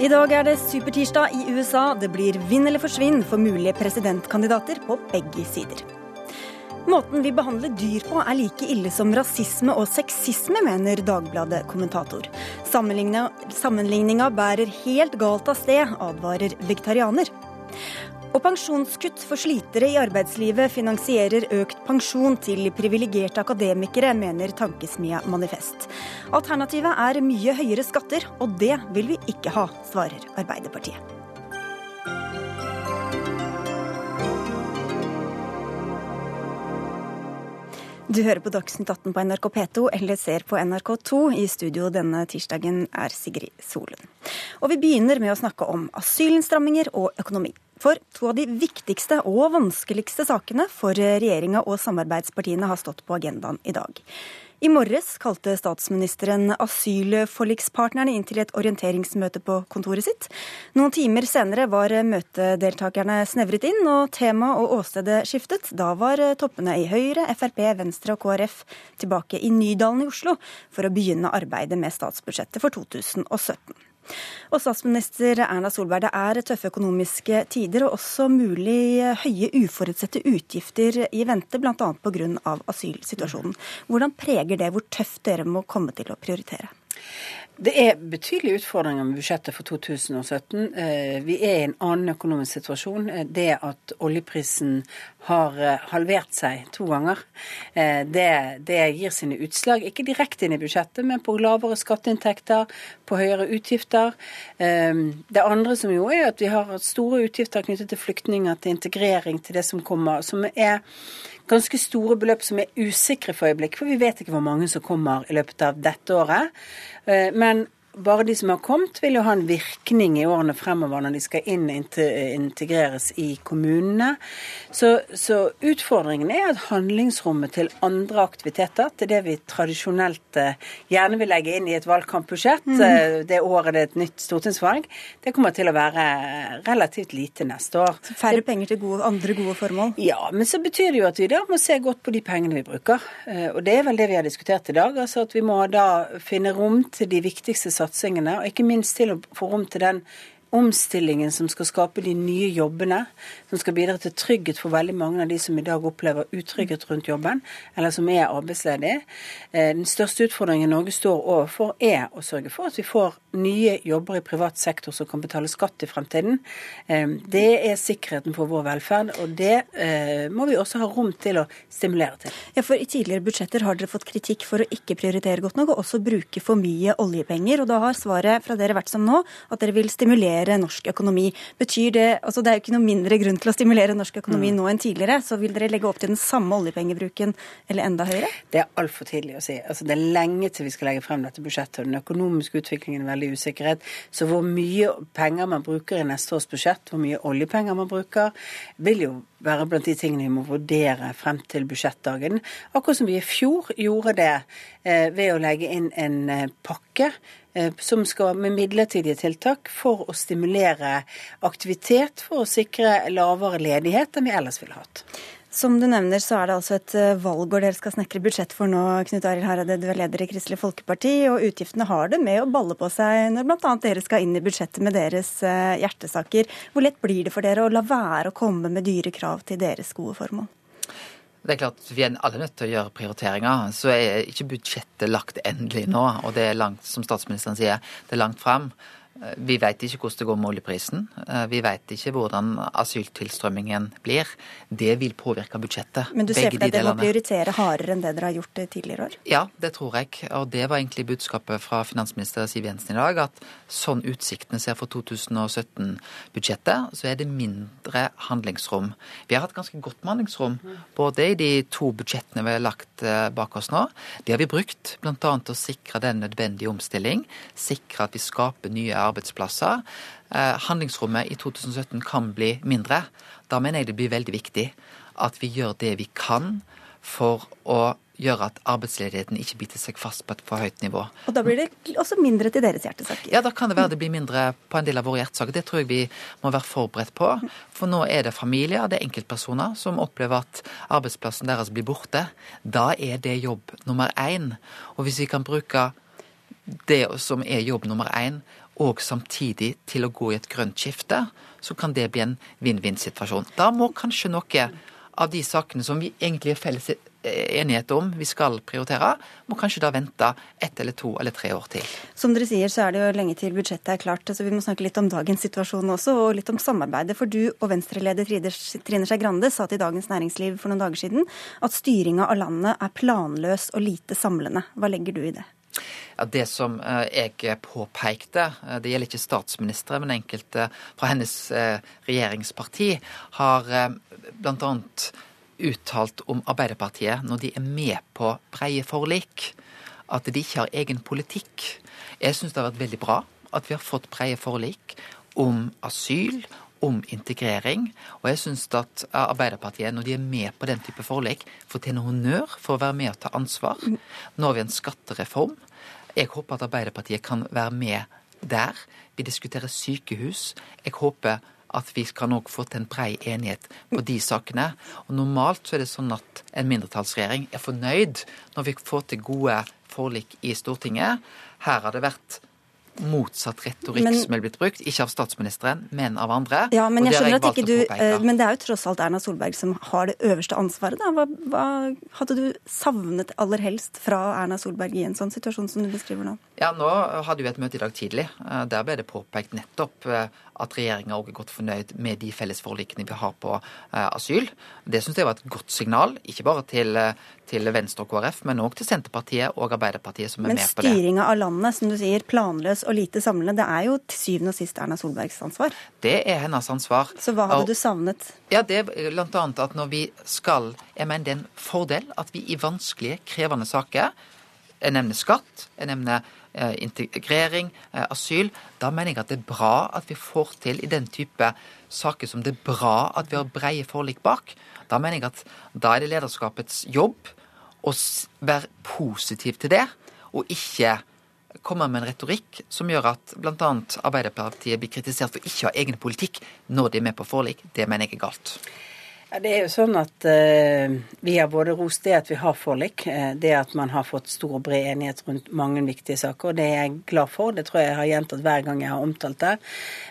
I dag er det supertirsdag i USA. Det blir vinn eller forsvinn for mulige presidentkandidater på begge sider. Måten vi behandler dyr på er like ille som rasisme og sexisme, mener Dagbladet-kommentator. Sammenligninga bærer helt galt av sted, advarer vegetarianer. Og pensjonskutt for slitere i arbeidslivet finansierer økt pensjon til privilegerte akademikere, mener Tankesmia Manifest. Alternativet er mye høyere skatter, og det vil vi ikke ha, svarer Arbeiderpartiet. Du hører på Dagsnytt 18 på NRK P2 eller ser på NRK2. I studio denne tirsdagen er Sigrid Solund. Og vi begynner med å snakke om asylinnstramminger og økonomi. For to av de viktigste og vanskeligste sakene for regjeringa og samarbeidspartiene har stått på agendaen i dag. I morges kalte statsministeren asylforlikspartnerne inn til et orienteringsmøte på kontoret sitt. Noen timer senere var møtedeltakerne snevret inn, og tema og åstedet skiftet. Da var toppene i Høyre, Frp, Venstre og KrF tilbake i Nydalen i Oslo for å begynne arbeidet med statsbudsjettet for 2017. Og statsminister Erna Solberg, det er tøffe økonomiske tider og også mulig høye uforutsette utgifter i vente, bl.a. pga. asylsituasjonen. Hvordan preger det hvor tøft dere må komme til å prioritere? Det er betydelige utfordringer med budsjettet for 2017. Eh, vi er i en annen økonomisk situasjon. Eh, det at oljeprisen har eh, halvert seg to ganger, det, det, gir sine utslag. Ikke direkte inn i budsjettet, men på lavere skatteinntekter, på høyere utgifter. Det andre som jo er at vi har store utgifter knyttet til flyktninger, til integrering, til det som kommer, som er ganske store beløp som er usikre for øyeblikket, for vi vet ikke hvor mange som kommer i løpet av dette året. Eh, men bare de som har kommet, vil jo ha en virkning i årene fremover når de skal inn integreres i kommunene. Så, så, utfordringen er at handlingsrommet til andre aktiviteter, til det vi tradisjonelt eh, gjerne vil legge inn i et valgkampbudsjett mm. Det året det er et nytt stortingsvalg, det kommer til å være relativt lite neste år. Så færre penger til gode, andre gode formål? Ja, men så betyr det jo at vi da må se godt på de pengene vi bruker. Eh, og det er vel det vi har diskutert i dag. altså At vi må da finne rom til de viktigste satsingene, og ikke minst til å få rom til den omstillingen som skal skape de nye jobbene, som skal bidra til trygghet for veldig mange av de som i dag opplever utrygghet rundt jobben, eller som er arbeidsledige. Eh, den største utfordringen Norge står overfor, er å sørge for at vi får nye jobber i privat sektor som kan betale skatt i fremtiden. Eh, det er sikkerheten for vår velferd, og det eh, må vi også ha rom til å stimulere til. Ja, for I tidligere budsjetter har dere fått kritikk for å ikke prioritere godt nok, og også bruke for mye oljepenger. og Da har svaret fra dere vært som nå, at dere vil stimulere stimulere norsk økonomi. Betyr det, altså Det er jo ikke noe mindre grunn til å stimulere norsk økonomi mm. nå enn tidligere. Så vil dere legge opp til den samme oljepengebruken eller enda høyere? Det er altfor tidlig å si. Altså Det er lenge til vi skal legge frem dette budsjettet. og Den økonomiske utviklingen er veldig usikkerhet. Så hvor mye penger man bruker i neste års budsjett, hvor mye oljepenger man bruker, vil jo være blant de tingene vi må vurdere frem til budsjettdagen. Akkurat som vi i fjor gjorde det eh, ved å legge inn en eh, pakke som skal med midlertidige tiltak for å stimulere aktivitet, for å sikre lavere ledighet enn vi ellers ville hatt. Som du nevner, så er det altså et eh, valgår dere skal snekre budsjett for nå, Knut Arild Hareide. Du er leder i Kristelig Folkeparti, og utgiftene har det med å balle på seg når bl.a. dere skal inn i budsjettet med deres eh, hjertesaker. Hvor lett blir det for dere å la være å komme med dyre krav til deres gode formål? Det er klart Vi er alle nødt til å gjøre prioriteringer. Så er ikke budsjettet lagt endelig nå. Og det er langt, som statsministeren sier, det er langt fram. Eh, vi vet ikke hvordan det går med oljeprisen. Eh, vi vet ikke hvordan asyltilstrømmingen blir. Det vil påvirke budsjettet. Men du ser for deg at dere må prioritere hardere enn det dere har gjort tidligere år? Ja, det tror jeg. Og det var egentlig budskapet fra finansminister Siv Jensen i dag. At sånn utsiktene ser for 2017-budsjettet, så er det mindre handlingsrom. Vi har hatt ganske godt handlingsrom både i de to budsjettene vi har lagt eh, bak oss nå. Det har vi brukt bl.a. til å sikre den nødvendige omstilling, sikre at vi skaper nye arbeidsplasser arbeidsplasser. Eh, handlingsrommet i 2017 kan bli mindre. Da mener jeg det blir veldig viktig at vi gjør det vi kan for å gjøre at arbeidsledigheten ikke biter seg fast på et for høyt nivå. Og Da blir det også mindre til deres hjertesaker? Ja, da kan det være det blir mindre på en del av våre hjertesaker. Det tror jeg vi må være forberedt på. For nå er det familier, det er enkeltpersoner som opplever at arbeidsplassen deres blir borte. Da er det jobb nummer én. Og hvis vi kan bruke det som er jobb nummer én, og samtidig til å gå i et grønt skifte, så kan det bli en vinn-vinn-situasjon. Da må kanskje noe av de sakene som vi egentlig er felles enighet om vi skal prioritere, må kanskje da vente ett eller to eller tre år til. Som dere sier, så er det jo lenge til budsjettet er klart, så vi må snakke litt om dagens situasjon også, og litt om samarbeidet. For du og Venstre-leder Trine Skei Grande sa til Dagens Næringsliv for noen dager siden at styringa av landet er planløs og lite samlende. Hva legger du i det? Det som eh, jeg påpekte, eh, det gjelder ikke statsministre, men enkelte fra hennes eh, regjeringsparti, har bl.a uttalt om Arbeiderpartiet når de er med på breie forlik, at de ikke har egen politikk. Jeg syns det har vært veldig bra at vi har fått breie forlik om asyl, om integrering. Og jeg syns at Arbeiderpartiet, når de er med på den type forlik, fortjener honnør for å være med og ta ansvar. Nå har vi en skattereform. Jeg håper at Arbeiderpartiet kan være med der. Vi diskuterer sykehus. Jeg håper at vi kan òg få til en brei enighet på de sakene. Og Normalt så er det sånn at en mindretallsregjering er fornøyd når vi får til gode forlik i Stortinget. Her har det vært motsatt retorikk men, som er blitt brukt. Ikke av statsministeren, men av andre. Ja, men jeg skjønner jeg at ikke du, eh, men det er jo tross alt Erna Solberg som har det øverste ansvaret. Da. Hva, hva hadde du savnet aller helst fra Erna Solberg i en sånn situasjon som du beskriver nå? Ja, Nå hadde vi et møte i dag tidlig. Eh, der ble det påpekt nettopp eh, at regjeringa òg er godt fornøyd med de fellesforlikene vi har på asyl. Det syns jeg var et godt signal, ikke bare til, til Venstre og KrF, men òg til Senterpartiet og Arbeiderpartiet som er men med på det. Men styringa av landet, som du sier, planløs og lite samlende, det er jo til syvende og sist Erna Solbergs ansvar? Det er hennes ansvar. Så hva hadde og, du savnet? Ja, det er annet at når vi skal Jeg mener det er en fordel at vi i vanskelige, krevende saker Jeg nevner skatt, jeg nevner Eh, integrering, eh, asyl. Da mener jeg at det er bra at vi får til i den type saker som det er bra at vi har breie forlik bak. Da mener jeg at da er det lederskapets jobb å være positiv til det, og ikke komme med en retorikk som gjør at bl.a. Arbeiderpartiet blir kritisert for ikke å ha egen politikk når de er med på forlik. Det mener jeg er galt. Ja, det er jo sånn at eh, Vi har både rost det at vi har forlik, eh, det at man har fått stor og bred enighet rundt mange viktige saker. og Det er jeg glad for. Det tror jeg jeg har gjentatt hver gang jeg har omtalt det.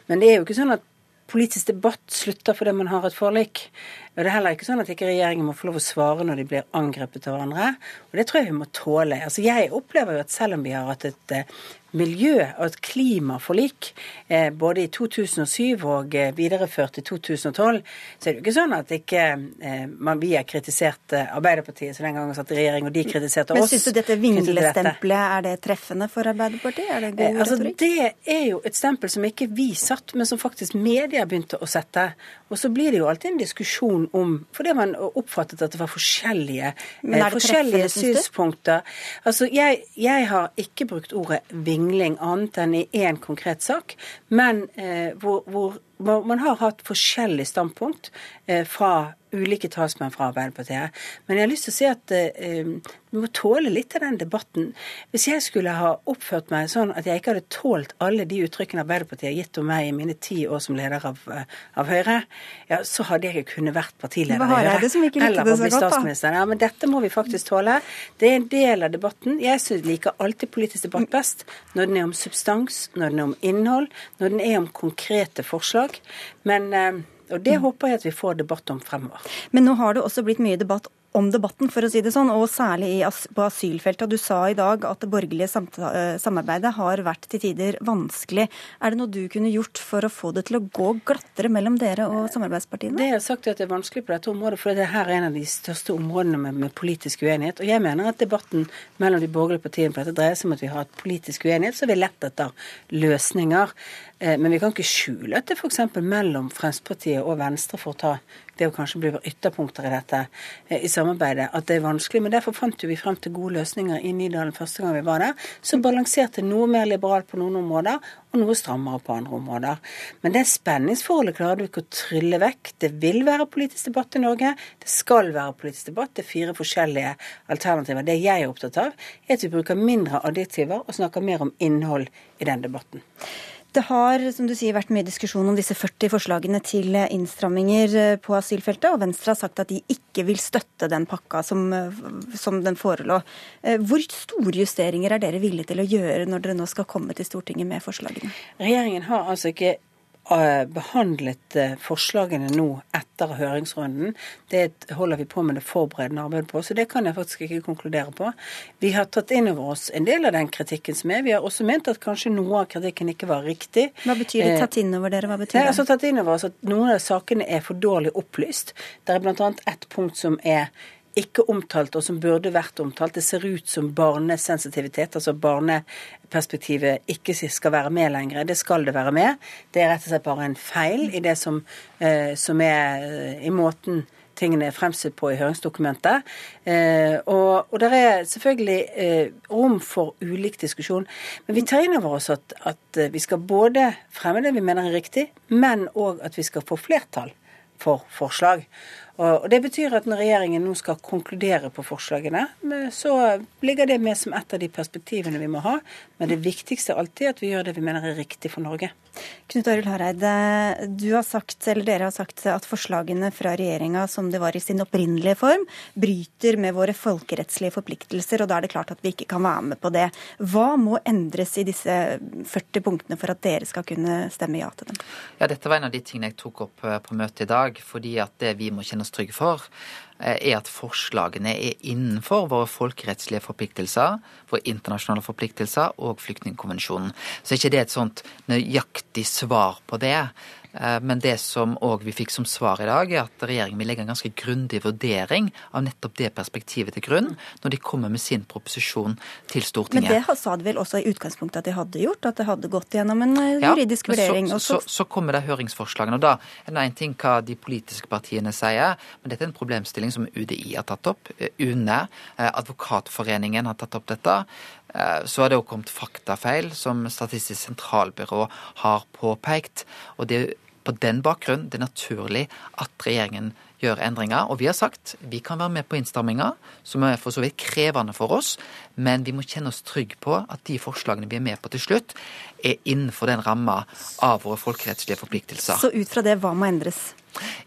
Men det er jo ikke sånn at politisk debatt slutter fordi man har et forlik. Og det er heller ikke sånn at ikke regjeringen må få lov å svare når de blir angrepet av hverandre. Og det tror jeg vi må tåle. Altså Jeg opplever jo at selv om vi har hatt et uh, miljø- og et klimaforlik eh, både i 2007 og eh, videreført i 2012, så er det jo ikke sånn at ikke eh, man, vi har kritisert Arbeiderpartiet så den gangen satt i regjering, og de kritiserte oss. Men syns du dette vinglestempelet er det treffende for Arbeiderpartiet? Er det god altså, retorikk? Det er jo et stempel som ikke vi satt, men som faktisk media begynte å sette. Og så blir det jo alltid en diskusjon om Fordi man oppfattet at det var forskjellige, det forskjellige synspunkter. Altså, jeg, jeg har ikke brukt ordet vingletemple vingling annet enn i én konkret sak, men eh, hvor, hvor, man har hatt forskjellig standpunkt eh, fra ulike talsmenn fra Arbeiderpartiet. Men jeg har lyst til å si at eh, vi må tåle litt av den debatten. Hvis jeg skulle ha oppført meg sånn at jeg ikke hadde tålt alle de uttrykkene Arbeiderpartiet har gitt om meg i mine ti år som leder av, av Høyre, ja, så hadde jeg kunnet vært partileder av Høyre. Det som ikke eller å bli statsminister. Ja, men dette må vi faktisk tåle. Det er en del av debatten. Jeg synes liker alltid politisk debatt best når den er om substans, når den er om innhold, når den er om konkrete forslag. Men eh, og Det håper jeg at vi får debatt om fremover. Men nå har det også blitt mye debatt om debatten, for å si det sånn, og særlig på asylfeltet. Du sa i dag at det borgerlige eh, samarbeidet har vært til tider vanskelig. Er det noe du kunne gjort for å få det til å gå glattere mellom dere og samarbeidspartiene? Det jeg har sagt er at det er vanskelig på dette området, for dette her er en av de største områdene med, med, politisk uenighet. Og jeg mener at debatten mellom de borgerlige partiene på dette dreier seg om at vi har et politisk uenighet, så vi lett etter løsninger. Eh, men vi kan ikke skjule at det f.eks. mellom Fremskrittspartiet og Venstre for å ta det å kanskje bli ytterpunkter i dette eh, i samarbeidet, at det er vanskelig. Men derfor fant vi frem til gode løsninger i Nydalen første gang vi var der, som balanserte noe mer liberalt på noen områder og noe strammere på andre områder. Men det spenningsforholdet klarer du ikke å trylle vekk. Det vil være politisk debatt i Norge. Det skal være politisk debatt. Det er fire forskjellige alternativer. Det jeg er opptatt av, er at vi bruker mindre adjektiver og snakker mer om innhold i den debatten. Det har som du sier, vært mye diskusjon om disse 40 forslagene til innstramminger eh, på asylfeltet, og Venstre har sagt at de ikke vil støtte den pakka som, eh, som den forelå. Eh, hvor store justeringer er dere villige til å gjøre når dere nå skal komme til Stortinget med forslagene? Regjeringen har altså ikke behandlet eh, forslagene nå etter høringsrunden. Det holder vi på med det forberedende arbeidet på, så det kan jeg faktisk ikke konkludere på. Vi har tatt inn over oss en del av den kritikken som er. Vi har også ment at kanskje noe av kritikken ikke var riktig. Hva betyr det eh, tatt inn over dere? Hva betyr det? altså tatt inn over oss at Noen av sakene er for dårlig opplyst. Det er bl.a. ett punkt som er ikke omtalt, og som burde vært omtalt. Det ser ut som barnesensitivitet, altså barneperspektivet, ikke skal være med lenger. Det skal det være med. Det er rett og slett bare en feil i det som, eh, som er eh, i måten tingene er fremstilt på i høringsdokumentet. Eh, og, og det er selvfølgelig rom for ulik diskusjon. Men vi tar inn over oss at, at vi skal både fremme det vi mener er riktig, men òg at vi skal få flertall for forslag. Og Det betyr at når regjeringen nå skal konkludere på forslagene, så ligger det med som et av de perspektivene vi må ha. Men det viktigste er alltid at vi gjør det vi mener er riktig for Norge. Knut Arild Hareide, du har sagt, eller dere har sagt at forslagene fra regjeringa som det var i sin opprinnelige form, bryter med våre folkerettslige forpliktelser, og da er det klart at vi ikke kan være med på det. Hva må endres i disse 40 punktene for at dere skal kunne stemme ja til dem? Ja, Dette var en av de tingene jeg tok opp eh, på møtet i dag, fordi at det vi må kjenne oss trygge for, Eh, er at forslagene er innenfor våre folkerettslige forpliktelser, våre internasjonale forpliktelser og flyktningkonvensjonen. Så er ikke det et sånt nøyaktig svar på det. Eh, men det som òg vi fikk som svar i dag, er at regjeringen vil legge en ganske grundig vurdering av nettopp det perspektivet til grunn når de kommer med sin proposisjon til Stortinget. Men det sa de vel også i utgangspunktet at de hadde gjort? At det hadde gått gjennom en eh, juridisk ja, vurdering? Så, så, så, kommer det høringsforslagene. Og da er det én ting hva de politiske partiene sier, men dette er en problemstilling som UDI har tatt opp. Eh, UNE, Advokatforeningen har tatt opp dette. Så har det òg kommet faktafeil, som Statistisk sentralbyrå har påpekt. Og det på den bakgrunn det er naturlig at regjeringen gjør endringer. Og vi har sagt vi kan være med på innstramminger, som er for så vidt krevende for oss, men vi må kjenne oss trygge på at de forslagene vi er med på til slutt, er innenfor den ramma av våre folkerettslige forpliktelser. Så ut fra det, hva må endres?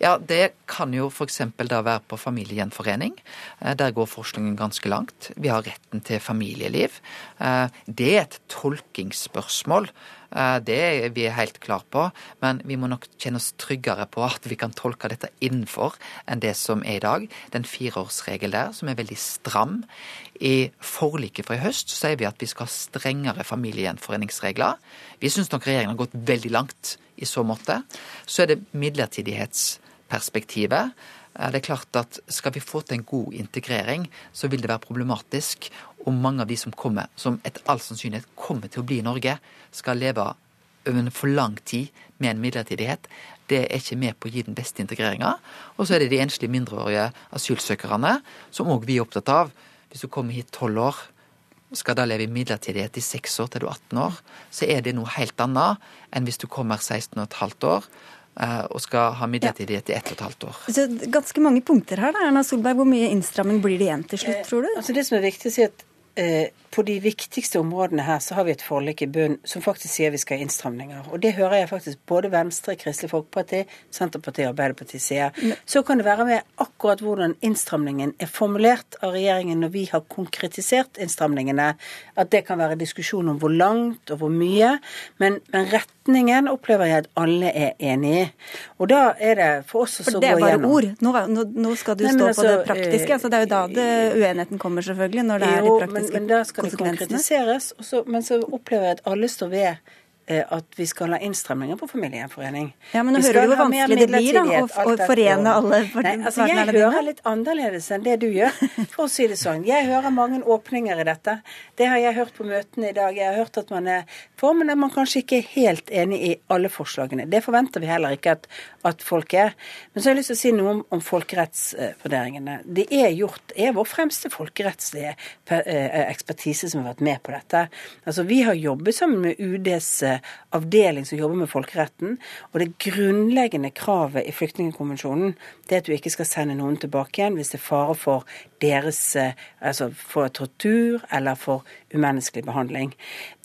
Ja, Det kan jo f.eks. da være på familiegjenforening. Eh, der går forskningen ganske langt. Vi har retten til familieliv. Eh, det er et tolkingsspørsmål. Eh, det er vi helt klar på, men vi må nok kjenne oss tryggere på at vi kan tolke dette innenfor enn det som er i dag. Den fireårsregel der, som er veldig stram. I forliket fra i høst så sier vi at vi skal ha strengere familiegjenforeningsregler. Vi syns nok regjeringen har gått veldig langt i så måte. Så er det midlertidighetsperspektivet. Eh, det er klart at Skal vi få til en god integrering, så vil det være problematisk om mange av de som kommer, som etter all sannsynlighet kommer til å bli i Norge, skal leve over for lang tid med en midlertidighet. Det er ikke med på å gi den beste integreringa. Og så er det de enslige mindreårige asylsøkerne, som òg vi er opptatt av. Hvis du kommer hit tolv år, skal da leve i midlertidighet i seks år til du er 18 år, så er det noe helt annet enn hvis du kommer 16 og et halvt år og skal ha midlertidighet i ett og et halvt år. Så ganske mange punkter her. Da. Erna Solberg, Hvor mye innstramming blir det igjen til slutt, tror du? Eh, altså Det som er viktig å si at eh, på de viktigste områdene her så har vi et forlik i bunn som faktisk sier vi skal ha innstramninger. Og det hører jeg faktisk både Venstre, Kristelig Folkeparti, Senterpartiet og Arbeiderpartiet sier. Så kan det være med akkurat hvordan innstramningen er formulert av regjeringen når vi har konkretisert innstramningene, at det kan være diskusjon om hvor langt og hvor mye. Men, men retningen opplever jeg at alle er enig i. Og da er det for oss å gå igjennom. For det er bare ord. Nå, nå, skal du Nei, stå altså, på det praktiske. Altså, det er jo da det, uenigheten kommer, selvfølgelig. Når det jo, er det praktiske men, men da skal skal det konkretiseres. men så opplever jeg at alle står ved at vi skal ha innstramninger på familiegjenforening. Ja, Men nå hører du hvor vanskelig det blir da, å, å forene alle Nei, altså, Jeg hører litt annerledes enn det du gjør, for å si det sånn. Jeg hører mange åpninger i dette. Det har jeg hørt på møtene i dag. Jeg har hørt at man er for, men at man kanskje ikke er helt enig i alle forslagene. Det forventer vi heller ikke at, at folk er. Men så har jeg lyst til å si noe om, om folkerettsvurderingene. Det er gjort, er vår fremste folkerettslige eh, ekspertise som har vært med på dette. Altså, Vi har jobbet sammen med UDs avdeling som jobber med folkeretten. Og det grunnleggende kravet i flyktningkonvensjonen det er at du ikke skal sende noen tilbake igjen hvis det er fare for deres altså for tortur eller for umenneskelig behandling.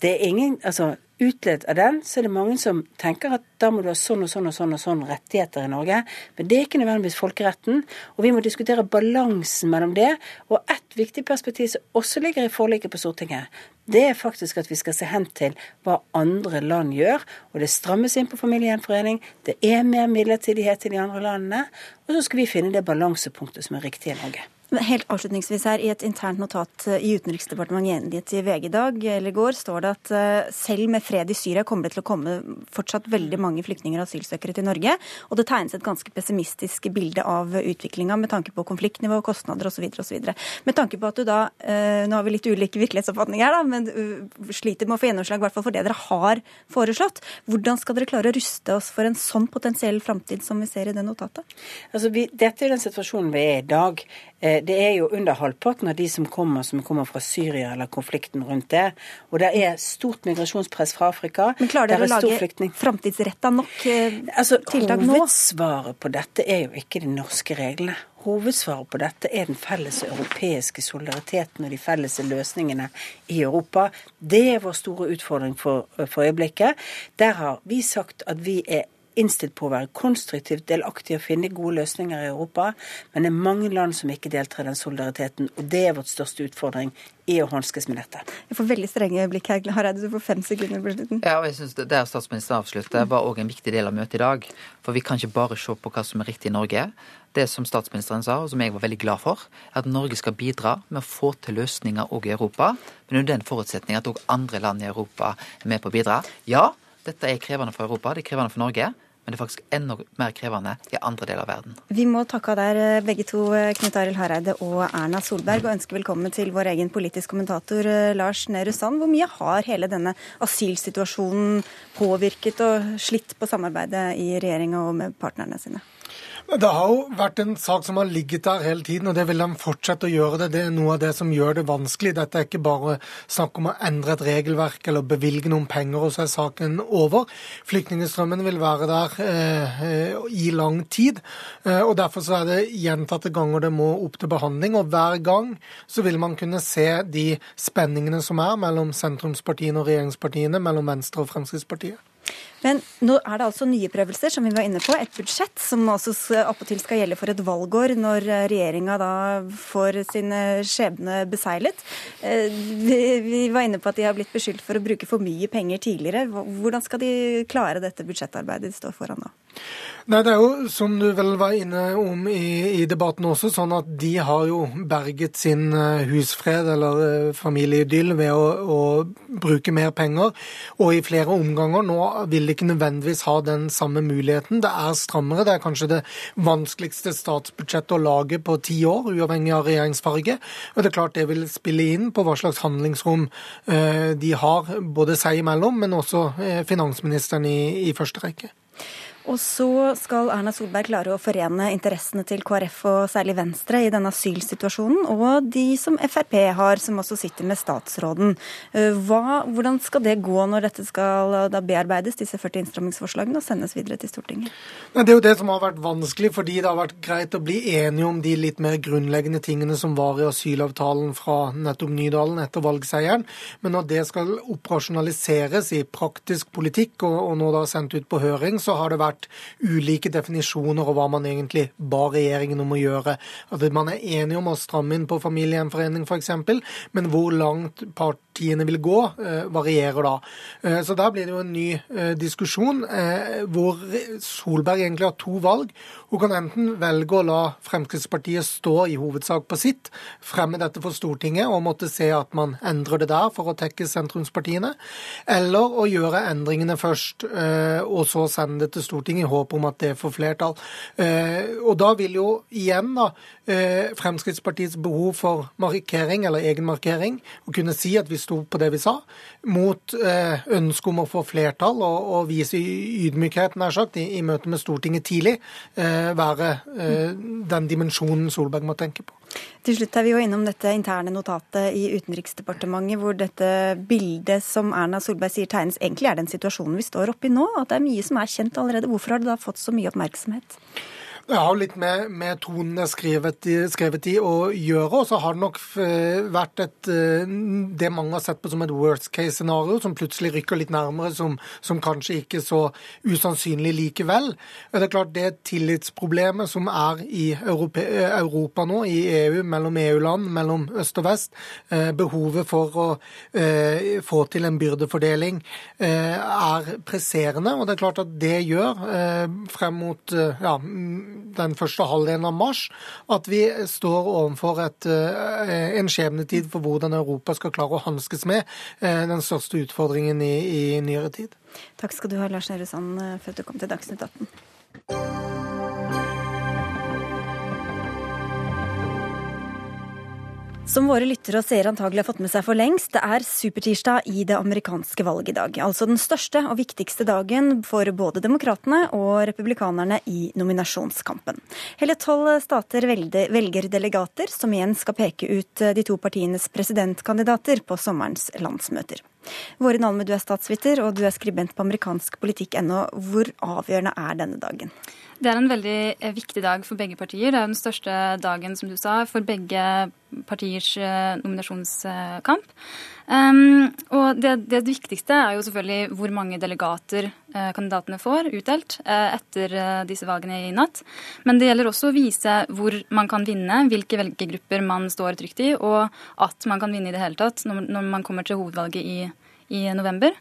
Det er ingen, altså utledet av den, så er det mange som tenker at da må du ha sånn og sånn og sånn og sånn rettigheter i Norge. Men det er ikke nødvendigvis folkeretten. Og vi må diskutere balansen mellom det. Og ett viktig perspektiv som også ligger i forliket på Stortinget, det er faktisk at vi skal se hen til hva andre land gjør. Og det strammes inn på familiegjenforening. Det er mer midlertidighet i de andre landene. Og så skal vi finne det balansepunktet som er riktig i Norge. Helt avslutningsvis her, I et internt notat eh, i Utenriksdepartementet gjengitt i VG i dag eller i går, står det at eh, selv med fred i Syria kommer det til å komme fortsatt veldig mange flyktninger og asylsøkere til Norge. Og det tegnes et ganske pessimistisk bilde av utviklinga med tanke på konfliktnivå, kostnader osv. osv. Med tanke på at du da eh, Nå har vi litt ulike virkelighetsoppfatninger her, da, men sliter med å få gjennomslag i hvert fall for det dere har foreslått. Hvordan skal dere klare å ruste oss for en sånn potensiell framtid som vi ser i det notatet? Altså, vi, dette er den situasjonen vi er i i dag. Eh, det er jo under halvparten av de som kommer, som kommer fra Syria eller konflikten rundt det. Og det er stort migrasjonspress fra Afrika. Men klarer dere å lage framtidsretta nok eh, altså, tiltak nå? Hovedsvaret på dette er jo ikke de norske reglene. Hovedsvaret på dette er den felles europeiske solidariteten og de felles løsningene i Europa. Det er vår store utfordring for, for øyeblikket. Der har vi sagt at vi er innstilt på å være konstruktivt delaktig og finne gode løsninger i Europa. Men det er mange land som ikke deltar i den solidariteten, og det er vårt største utfordring i å håndskes med dette. Jeg får veldig strenge blikk her. Hareide, du får fem sekunder på slutten. Ja, og jeg synes det Der statsministeren avslutter, var òg en viktig del av møtet i dag. For vi kan ikke bare se på hva som er riktig i Norge. Det som statsministeren sa, og som jeg var veldig glad for, er at Norge skal bidra med å få til løsninger òg i Europa. Men under den forutsetning at òg andre land i Europa er med på å bidra. Ja, dette er krevende for Europa, det er krevende for Norge men det er faktisk enda mer krevende i andre deler av verden. Vi må takke av der eh, begge to, eh, Knut Arild Hareide og Erna Solberg, og ønske velkommen til vår egen politisk kommentator eh, Lars Nehru Sand. Hvor mye har hele denne asylsituasjonen påvirket og slitt på samarbeidet i regjeringa og med partnerne sine? Det har jo vært en sak som har ligget der hele tiden, og det vil de fortsette å gjøre. det. Det er noe av det som gjør det vanskelig. Dette er ikke bare snakk om å endre et regelverk eller bevilge noen penger, og så er saken over. Flyktningstrømmen vil være der eh, i lang tid. Eh, og Derfor så er det gjentatte ganger det må opp til behandling. Og hver gang så vil man kunne se de spenningene som er mellom sentrumspartiene og regjeringspartiene, mellom Venstre og Fremskrittspartiet. Men nå er det altså nye prøvelser, som vi var inne på. Et budsjett som også appåtil skal gjelde for et valgår, når regjeringa da får sin eh, skjebne beseglet. Eh, vi var inne på at de har blitt beskyldt for å bruke for mye penger tidligere. Hvordan skal de klare dette budsjettarbeidet de står foran nå? Nei, Det er jo, som du vel var inne om i, i, debatten også, sånn at de har jo berget sin eh, husfred eller eh, familieidyll ved å, å, bruke mer penger. Og i flere omganger nå vil de ikke nødvendigvis ha den samme muligheten. Det er strammere. Det er kanskje det vanskeligste statsbudsjettet å lage på ti år, uavhengig av regjeringsfarge. Og det er klart det vil spille inn på hva slags handlingsrom eh, de har, både seg imellom, men også finansministeren i, i første rekke. Og så skal Erna Solberg klare å forene interessene til KrF og særlig Venstre i denne asylsituasjonen, og de som Frp har, som også sitter med statsråden. Eh, hva, hvordan skal det gå når dette skal da bearbeides, disse 40 innstrammingsforslagene, og sendes videre til Stortinget? Det er jo det som har vært vanskelig, fordi det har vært greit å bli enige om de litt mer grunnleggende tingene som var i asylavtalen fra nettopp Nydalen etter valgseieren. Men når det skal operasjonaliseres i praktisk politikk, og, og nå da sendt ut på høring, så har det vært vært ulike definisjoner av hva man egentlig ba regjeringen om å gjøre. At man er enige om å stramme inn på familiegjenforening f.eks., men hvor langt partiene vil gå, eh, varierer da. Eh, så der blir det jo en ny eh, diskusjon hvor Solberg egentlig har to valg. Hun kan enten velge å la Fremskrittspartiet stå i hovedsak på sitt, fremme dette for Stortinget og måtte se at man endrer det der for å tekke sentrumspartiene, eller å gjøre endringene først og så sende det til Stortinget i håp om at det får flertall. Og da vil jo igjen da Fremskrittspartiets behov for markering, eller egenmarkering, å kunne si at vi sto på det vi sa, mot eh, ønsket om å få flertall og, og vise ydmykhet, nær sagt, i, i møte med Stortinget tidlig, være den dimensjonen Solberg må tenke på. Til slutt er vi jo innom dette interne notatet i Utenriksdepartementet, hvor dette bildet som Erna Solberg sier tegnes, egentlig er den situasjonen vi står oppe i nå. At det er mye som er kjent allerede. Hvorfor har det da fått så mye oppmerksomhet? Det har litt med, med tonen skrevet skrevet i å gjøre. Og så har det nok eh, vært et, eh, det mange har sett på som et worst case-scenario, som plutselig rykker litt nærmere, som, som, kanskje ikke så usannsynlig likevel. Det er klart det tillitsproblemet som er i Europa, Europa nå, i EU, mellom EU-land, mellom øst og vest, eh, behovet for å få til en byrdefordeling er presserende. Og det er klart at det gjør, frem mot ja, den første halvdelen av mars at vi står overfor et, eh, en skjebnetid for hvordan Europa skal klare å hanskes med eh, den største utfordringen i, i nyere tid. Takk skal du ha, Lars Nehru Sand, eh, for at du kom til Dagsnytt 18. Som våre lyttere og seere antagelig har fått med seg for lengst, det er supertirsdag i det amerikanske valget i dag. Altså den største og viktigste dagen for både demokratene og republikanerne i nominasjonskampen. Hele tolv stater velger delegater, som igjen skal peke ut de to partienes presidentkandidater på sommerens landsmøter. Våre Alme, du er statsviter og du er skribent på amerikanskpolitikk.no. Hvor avgjørende er denne dagen? Det er en veldig eh, viktig dag for begge partier. Det er den største dagen, som du sa, for begge partiers eh, nominasjonskamp. Um, og det, det, viktigste er jo selvfølgelig hvor mange delegater uh, kandidatene får utdelt uh, etter uh, disse valgene i natt. Men det gjelder også å vise hvor man kan vinne, hvilke velgergrupper man står trygt i, og at man kan vinne i det hele tatt når, når man kommer til hovedvalget i, i november.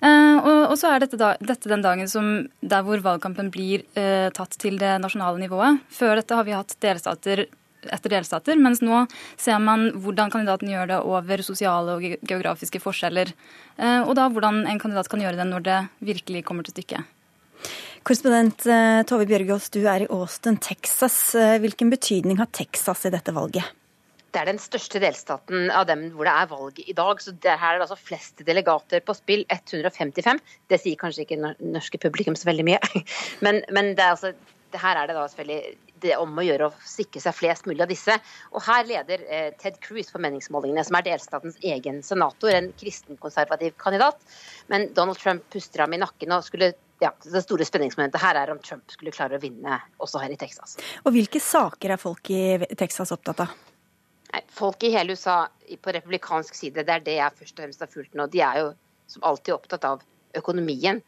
Uh, og, og, så er dette, da, dette, den dagen som, der hvor valgkampen blir uh, tatt til det nasjonale nivået. Før dette har vi hatt delstater etter delstater, mens nå ser man hvordan kandidaten gjør det over sosiale og geografiske forskjeller. Uh, og da hvordan en kandidat kan gjøre det når det virkelig kommer til stykket. Korrespondent Tove Bjørgaas, du er i Austin, Texas. Hvilken betydning har Texas i dette valget? Det er den største delstaten av dem hvor det er valg i dag. så det Her er det altså flest delegater på spill, 155. Det sier kanskje ikke norske publikum så veldig mye. Men, men det er altså, det her er det da selvfølgelig det om å gjøre å sikre seg flest mulig av disse. Og her leder eh, Ted Cruz for meningsmålingene, som er delstatens egen senator, en kristenkonservativ kandidat. Men Donald Trump puster ham i nakken og skulle ja, Det store spenningsmomentet her er om Trump skulle klare å vinne også her i Texas. Og Hvilke saker er folk i Texas opptatt av? Folk i hele USA på republikansk side, det er det jeg først og fremst har fulgt nå. De er jo som alltid opptatt av økonomien,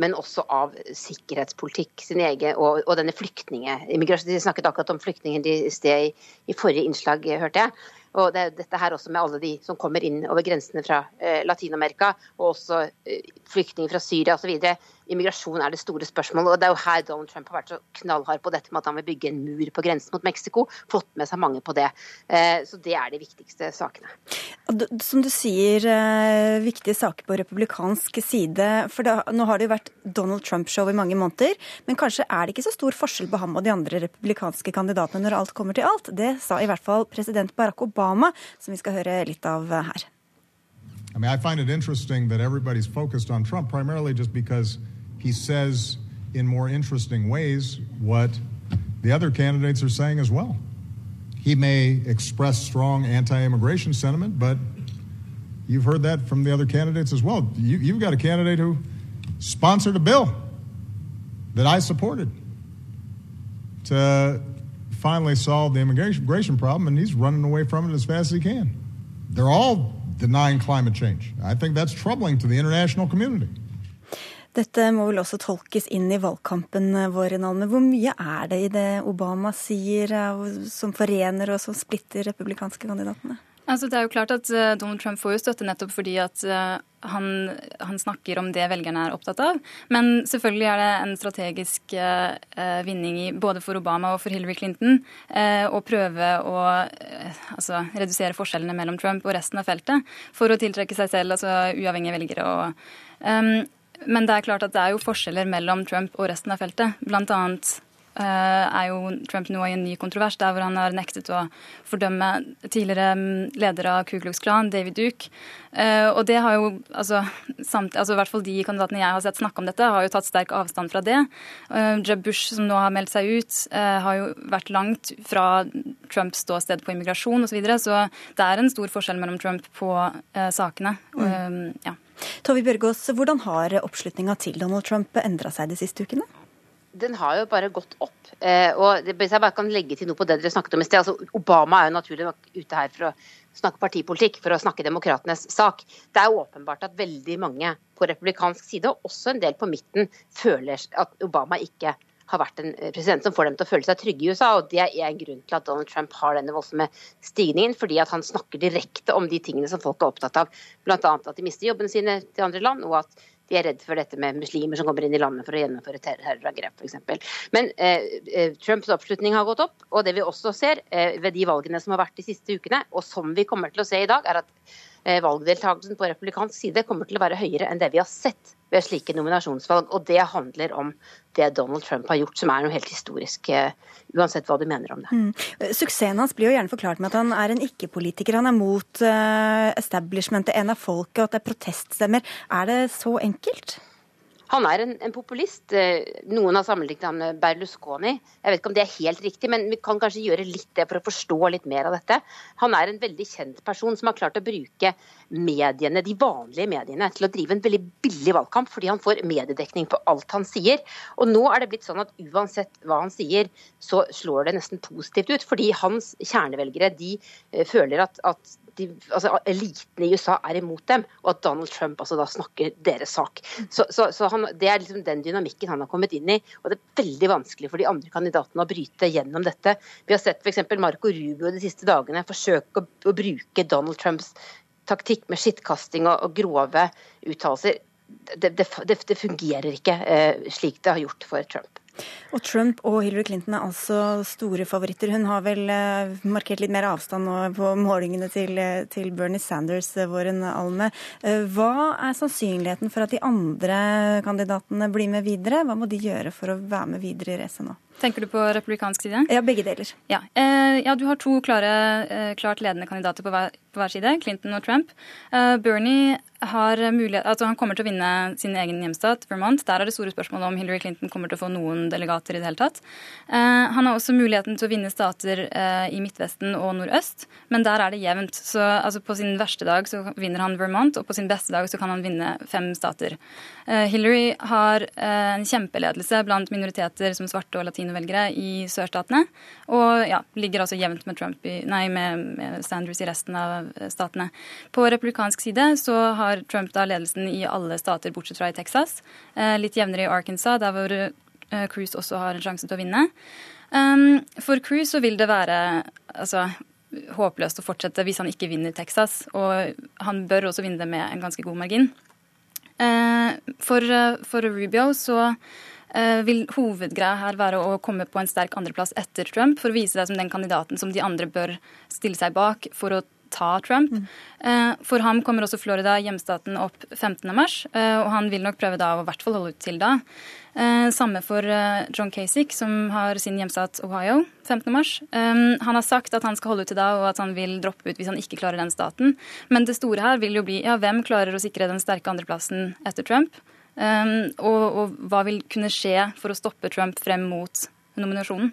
men også av sikkerhetspolitikk sin egen, og, og denne flyktninge... De snakket akkurat om flyktninger i sted i, i forrige innslag, hørte jeg. Og det, dette her også med alle de som kommer inn over grensene fra eh, Latin-Amerika, og også eh, flyktninger fra Syria osv. Immigrasjon er det store spørsmålet. og Det er jo her Donald Trump har vært så knallhard på dette med at han vil bygge en mur på grensen mot Mexico. Fått med seg mange på det. Eh, så det er de viktigste sakene. Som du sier, eh, viktige saker på republikansk side. For da, nå har det jo vært Donald Trump-show i mange måneder. Men kanskje er det ikke så stor forskjell på ham og de andre republikanske kandidatene når alt kommer til alt. Det sa i hvert fall president Barack Obama Obama, som vi skal høre litt av her. I mean, I find it interesting that everybody's focused on Trump primarily just because he says in more interesting ways what the other candidates are saying as well. He may express strong anti immigration sentiment, but you've heard that from the other candidates as well. You, have got a candidate who sponsored a bill that I supported to finally solve the immigration problem, and he's running away from it as fast as he can. They're all denying climate change. I think that's troubling to the international community. Dette må vel også tolkes inn i valgkampen vår, Nalme. Hvor mye er det i det Obama sier som forener og som splitter republikanske kandidatene? Altså, det er jo klart at uh, Donald Trump får jo støtte nettopp fordi at han, han, snakker om det velgerne er opptatt av. Men selvfølgelig er det en strategisk eh, vinning i, både for Obama og for Hillary Clinton å prøve å altså, redusere forskjellene mellom Trump og resten av feltet for å tiltrekke seg selv altså, uavhengige velgere. Og, um, men det er klart at det er jo forskjeller mellom Trump og resten av feltet. Blant annet er jo Trump nå i en ny kontrovers der hvor han har nektet å fordømme tidligere mm, leder av Ku Klux Klan, David Duke. Eh, og det har jo, altså, samt, altså i hvert fall De kandidatene jeg har sett snakke om dette, har jo tatt sterk avstand fra det. Eh, Jeb Bush, som nå har meldt seg ut, har jo vært langt fra Trumps ståsted på immigrasjon osv. Så, videre, så det er en stor forskjell mellom Trump på sakene. Mm. ja. Tove Bjørgaas, hvordan har oppslutninga til Donald Trump endra seg de siste ukene? Den har jo bare gått opp. Eh, og Hvis jeg bare kan legge til noe på det dere snakket om i sted. altså Obama er jo naturlig nok ute her for å snakke partipolitikk, for å snakke demokratenes sak. Det er åpenbart at veldig mange på republikansk side, og også en del på midten, føler at Obama ikke har vært en president som får dem til å føle seg trygge i USA. og Det er en grunn til at Donald Trump har denne voldsomme stigningen. Fordi at han snakker direkte om de tingene som folk er opptatt av. Bl.a. at de mister jobbene sine til andre land, og at de er redd for dette med muslimer som kommer inn i landet for å gjennomføre terrorangrep f.eks. Men eh, eh, Trumps oppslutning har gått opp, og det vi også ser eh, ved de valgene som har vært de siste ukene, og som vi kommer til å se i dag, er at valgdeltakelsen på republikansk side kommer til å være høyere enn det vi har sett ved slike nominasjonsvalg. Og det handler om det Donald Trump har gjort, som er noe helt historisk, eh, uansett hva du mener om det. Mm. Suksessen hans blir jo gjerne forklart med at han er en ikke-politiker. Han er mot uh, establishmentet, en av folket, og at det er proteststemmer. Er det så enkelt? Han er en, en, populist. Eh, noen har sammenlignet ham med Berlusconi. Jeg vet ikke om det er helt riktig, men vi kan kanskje gjøre litt det for å forstå litt mer av dette. Han er en veldig kjent person som har klart å bruke mediene, de vanlige mediene til å drive en veldig billig valgkamp, fordi han får mediedekning på alt han sier. Og nå er det blitt sånn at uansett hva han sier, så slår det nesten positivt ut. Fordi hans kjernevelgere de eh, føler at, at de, altså, eliten i USA er imot dem, og at Donald Trump altså da snakker deres sak. Så, så, så han, Det er liksom den dynamikken han har kommet inn i. og Det er veldig vanskelig for de andre kandidatene å bryte gjennom dette. Vi har sett f.eks. Marco Rubio de siste dagene forsøke å, å, bruke Donald Trumps taktikk med skittkasting og, og grove uttalelser. Det, det, det, fungerer ikke eh, slik det har gjort for Trump. Og Trump og Hillary Clinton er altså store favoritter. Hun har vel eh, markert litt mer avstand nå på målingene til, eh, til Bernie Sanders, eh, Våren Alme. Hva er sannsynligheten for at de andre kandidatene blir med videre? Hva må de gjøre for å være med videre i racet nå? Tenker du på republikansk side? Ja, begge deler. Ja, eh, ja du har to klare, klart ledende kandidater på hver, på hver side, Clinton og Trump. Eh, Bernie har mulighet, altså han kommer til å vinne sin egen hjemstat, Vermont. Der er det store spørsmålet om Hillary Clinton kommer til å få noen delegater i det hele tatt. Eh, han har også muligheten til å vinne stater eh, i Midtvesten og nordøst, men der er det jevnt. Så altså, på sin verste dag så vinner han Vermont, og på sin beste dag så kan han vinne fem stater. Eh, Hillary har eh, en kjempeledelse blant minoriteter som svarte og latinovelgere i sørstatene, og ja, ligger altså jevnt med, Trump i, nei, med, med Sanders i resten av statene. På republikansk side så har Trump da ledelsen i alle stater bortsett fra i Texas. Eh, litt jevnere i Arkansas, der hvor eh, Cruise også har en sjanse til å vinne. Um, for Cruise så vil det være altså, håpløst å fortsette hvis han ikke vinner Texas. Og han bør også vinne det med en ganske god margin. Eh, for, for Rubio så vil hovedgreia her være å komme på en sterk andreplass etter Trump for å vise deg som den kandidaten som de andre bør stille seg bak for å ta Trump. Mm. For ham kommer også Florida, hjemstaten, opp 15.3, eh, og han vil nok prøve da å i hvert fall holde ut til da. Eh, samme for John Kasich, som har sin hjemstat Ohio 15.3. Han har sagt at han skal holde ut til da, og at han vil droppe ut hvis han ikke klarer den staten. Men det store her vil jo bli ja, hvem klarer å sikre den sterke andreplassen etter Trump? Og, og hva vil kunne skje for å stoppe Trump frem mot nominasjonen?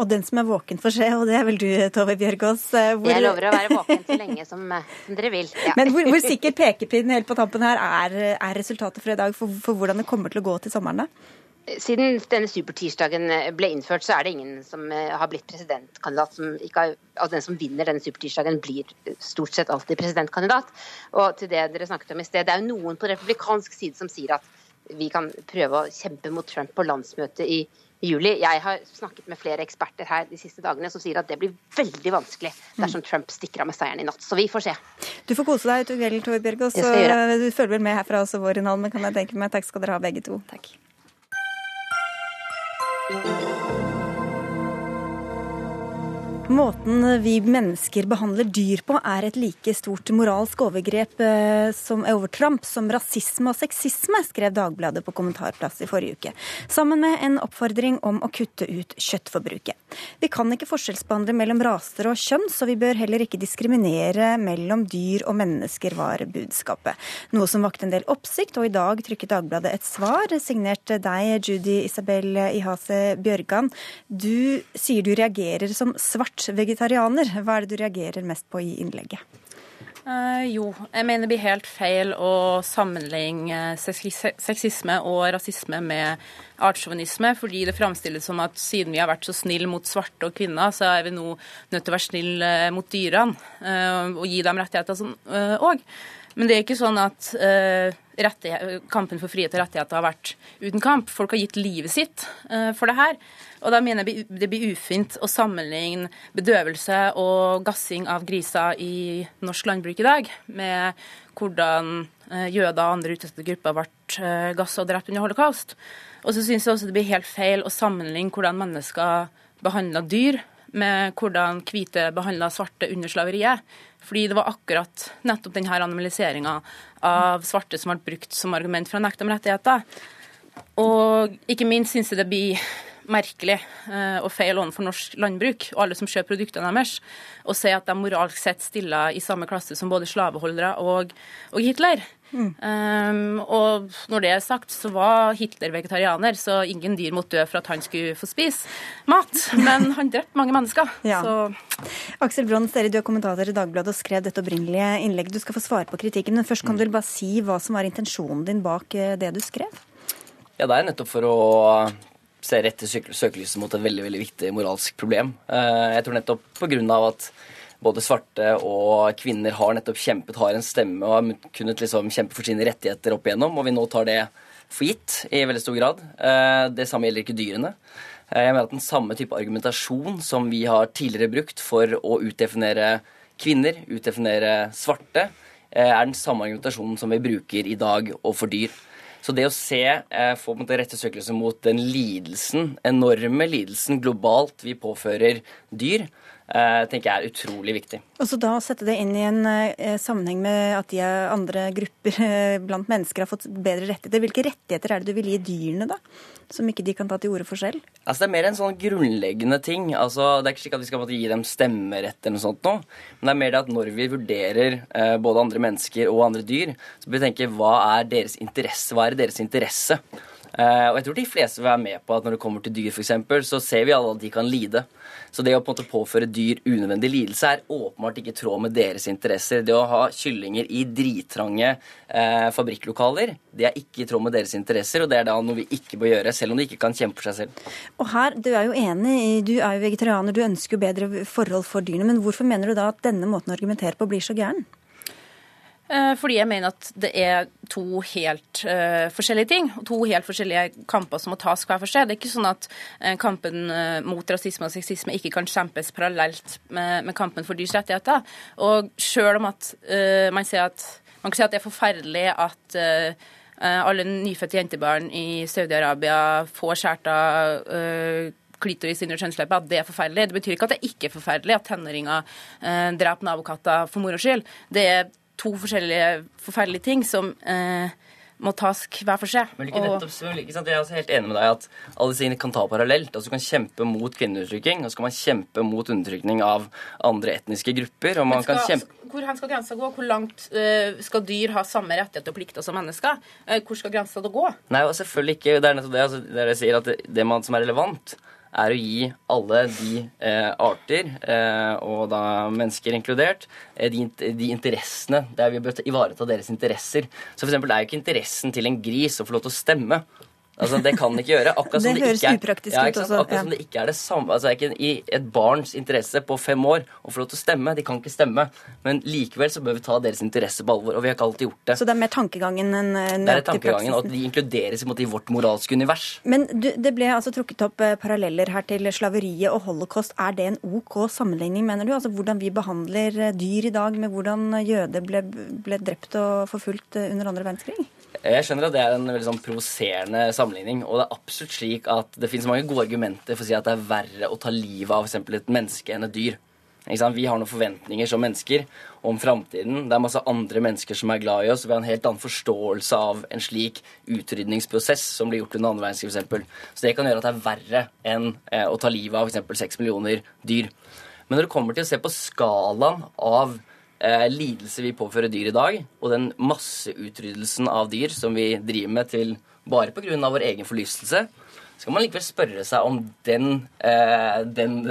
Og den som er våken får se, og det er vel du, Tove Bjørgaas. Eh, hvor... Jeg lover å være våken så lenge som, eh, som dere vil. Ja. Men hvor, hvor sikker pekepinnen helt på tampen her er, er resultatet for i dag, for, for, hvordan det kommer til å gå til sommeren? da? Siden denne supertirsdagen eh, ble innført, så er det ingen som har blitt presidentkandidat som ikke har, altså Den som vinner denne supertirsdagen, blir stort sett alltid presidentkandidat. Og til det dere snakket om i sted, det er jo noen på republikansk side som sier at vi kan prøve å kjempe mot Trump på landsmøtet i juli. Jeg har snakket med flere eksperter her de siste dagene som sier at det blir veldig vanskelig dersom Trump stikker av med seieren i natt. Så vi får se. Du får kose deg utover kvelden, Tove Bjørgaas. Du følger vel med herfra også, vår men kan jeg tenke meg. Takk skal dere ha, begge to. Takk. Música Måten vi mennesker behandler dyr på, er et like stort moralsk overgrep eh, som overtramp som rasisme og sexisme, skrev Dagbladet på kommentarplass i forrige uke, sammen med en oppfordring om å kutte ut kjøttforbruket. Vi kan ikke forskjellsbehandle mellom raser og kjønn, så vi bør heller ikke diskriminere mellom dyr og mennesker, var budskapet. Noe som vakte en del oppsikt, og i dag trykket Dagbladet et svar, signert deg, Judy Isabel Ihase Bjørgan. Du sier du reagerer som svart vegetarianer. Hva er det du reagerer mest på i innlegget? Uh, jo, jeg mener det blir helt feil å sammenligne sexisme og rasisme med artssjåvinisme, fordi det framstilles som at siden vi har vært så snille mot svarte og kvinner, så er vi nå nødt til å være snille mot dyrene uh, og gi dem rettigheter sånn òg. Uh, men det er ikke sånn at kampen for frihet og rettigheter har vært uten kamp. Folk har gitt livet sitt for det her. Og da mener jeg det blir ufint å sammenligne bedøvelse og gassing av griser i norsk landbruk i dag med hvordan uh, jøder og andre utsatte grupper ble gassa og drept under holocaust. Og så syns jeg også det blir helt feil å sammenligne hvordan mennesker behandla dyr med hvordan hvite behandla svarte under slaveriet. Fordi det var akkurat nettopp denne analyseringa av svarte som ble brukt som argument for å nekte dem rettigheter. Og ikke minst syns jeg det blir merkelig eh, og feil overfor norsk landbruk og alle som kjøper produktene deres, å si at de moralsk sett stiller i samme klasse som både slaveholdere og, og Hitler. Mm. Um, og når det er sagt, så var Hitler vegetarianer, så ingen dyr måtte dø for at han skulle få spise mat. Men han drepte mange mennesker. Ja. Aksel Brann dere du er kommentator i Dagbladet og skrev dette opprinnelige innlegget. Du skal få svare på kritikken, men først kan du bare si hva som var intensjonen din bak eh, det du skrev? Ja, Det er nettopp for å ser rett til søkelyset mot et veldig veldig viktig moralsk problem. Eh, jeg tror nettopp pga. at både svarte og kvinner har nettopp kjempet, har en stemme og har kunnet liksom kjempe for sine rettigheter opp igjennom, og vi nå tar det for gitt i veldig stor grad. Eh, det samme gjelder ikke dyrene. Eh, jeg mener at den samme type argumentasjon som vi har tidligere brukt for å utdefinere kvinner, utdefinere svarte, er den samme argumentasjonen som vi bruker i dag overfor dyr. Så det å se, eh, få på en måte rette søkelyset mot den lidelsen, enorme lidelsen globalt vi påfører dyr, tenker jeg er utrolig viktig. Og så da sette det inn i en eh, sammenheng med at de andre grupper blant mennesker har fått bedre rettigheter. Hvilke rettigheter er det du vil gi dyrene, da? som ikke de kan ta til orde for selv? Altså, det er mer en sånn grunnleggende ting. Altså, det er ikke slik at vi skal måtte, gi dem stemmerett eller noe sånt nå. Men det er mer det at når vi vurderer eh, både andre mennesker og andre dyr, så bør vi tenke hva er deres interesse? Hva er deres interesse? Eh, og jeg tror de fleste vil være med på at når det kommer til dyr, f.eks., så ser vi alle at de kan lide. Så det å på en måte påføre dyr unødvendig lidelse er åpenbart ikke i tråd med deres interesser. Det å ha kyllinger i drittrange eh, fabrikklokaler, det er ikke i tråd med deres interesser, og det er da noe vi ikke bør gjøre, selv om de ikke kan kjempe for seg selv. Og her, Du er jo enig, du er jo vegetarianer, du ønsker jo bedre forhold for dyrene, men hvorfor mener du da at denne måten å argumentere på blir så gæren? Eh, fordi jeg mener at det er to helt uh, forskjellige ting. To helt forskjellige kamper som må tas hver for seg. Det er ikke sånn at uh, kampen uh, mot rasisme og sexisme ikke kan kjempes parallelt med, med kampen for dyrs rettigheter. Og selv om at man sier at man kan si at det er forferdelig at alle nyfødte jentebarn i Saudi-Arabia får skåret av klitoris under kjønnsleppa, at det er forferdelig. Det betyr ikke at det ikke er forferdelig at tenåringer eh, dreper nabokatter for moro skyld. Det er to forskjellige forferdelige ting som eh, må tas hver for seg. Men ikke nettopp, ikke sant? Jeg er også helt enig med deg at alle disse kan ta parallelt. Altså Du kan kjempe mot kvinneundertrykking, og så kan man kjempe mot undertrykning av andre etniske grupper. og man skal, kan kjempe... Hvor hen skal grensa gå? Hvor langt uh, skal dyr ha samme rettigheter og plikter som mennesker? Uh, hvor skal grensa da gå? Nei, selvfølgelig ikke. Det er nettopp det, altså, det jeg sier, at det, det man som er relevant, er å gi alle de eh, arter, eh, og da mennesker inkludert, eh, de, de, interessene der vi bør ivareta deres interesser. Så for eksempel, er jo ikke interessen til en gris å få lov til å stemme. Altså, Det kan den ikke gjøre. Akkurat det, det høres er, upraktisk ja, ut også. Akkurat ja. som det ikke er det samme altså, ikke i et barns interesse på fem år å få lov til å stemme. De kan ikke stemme. Men likevel så bør vi ta deres interesse på alvor. Og vi har ikke alltid gjort det. Så det er mer tankegangen enn Det er tankegangen, og at de inkluderes i vårt moralske univers. Men du, det ble altså trukket opp eh, paralleller her til slaveriet og holocaust. Er det en OK sammenligning, mener du? Altså Hvordan vi behandler eh, dyr i dag med hvordan jøder ble, ble drept og forfulgt eh, under andre verdenskrig? Jeg skjønner at det er en veldig sånn provoserende sammenligning. Og det er absolutt slik at det finnes mange gode argumenter for å si at det er verre å ta livet av et menneske enn et dyr. Vi har noen forventninger som mennesker om framtiden. Det er masse andre mennesker som er glad i oss. Vi har en helt annen forståelse av en slik utrydningsprosess som blir gjort under andre verdenskrig f.eks. Så det kan gjøre at det er verre enn eh, å ta livet av f.eks. seks millioner dyr. Men når det kommer til å se på skalaen av eh, lidelse vi påfører dyr i dag, og den masseutryddelsen av dyr som vi driver med til bare pga. vår egen forlystelse, så kan man likevel spørre seg om den, eh, den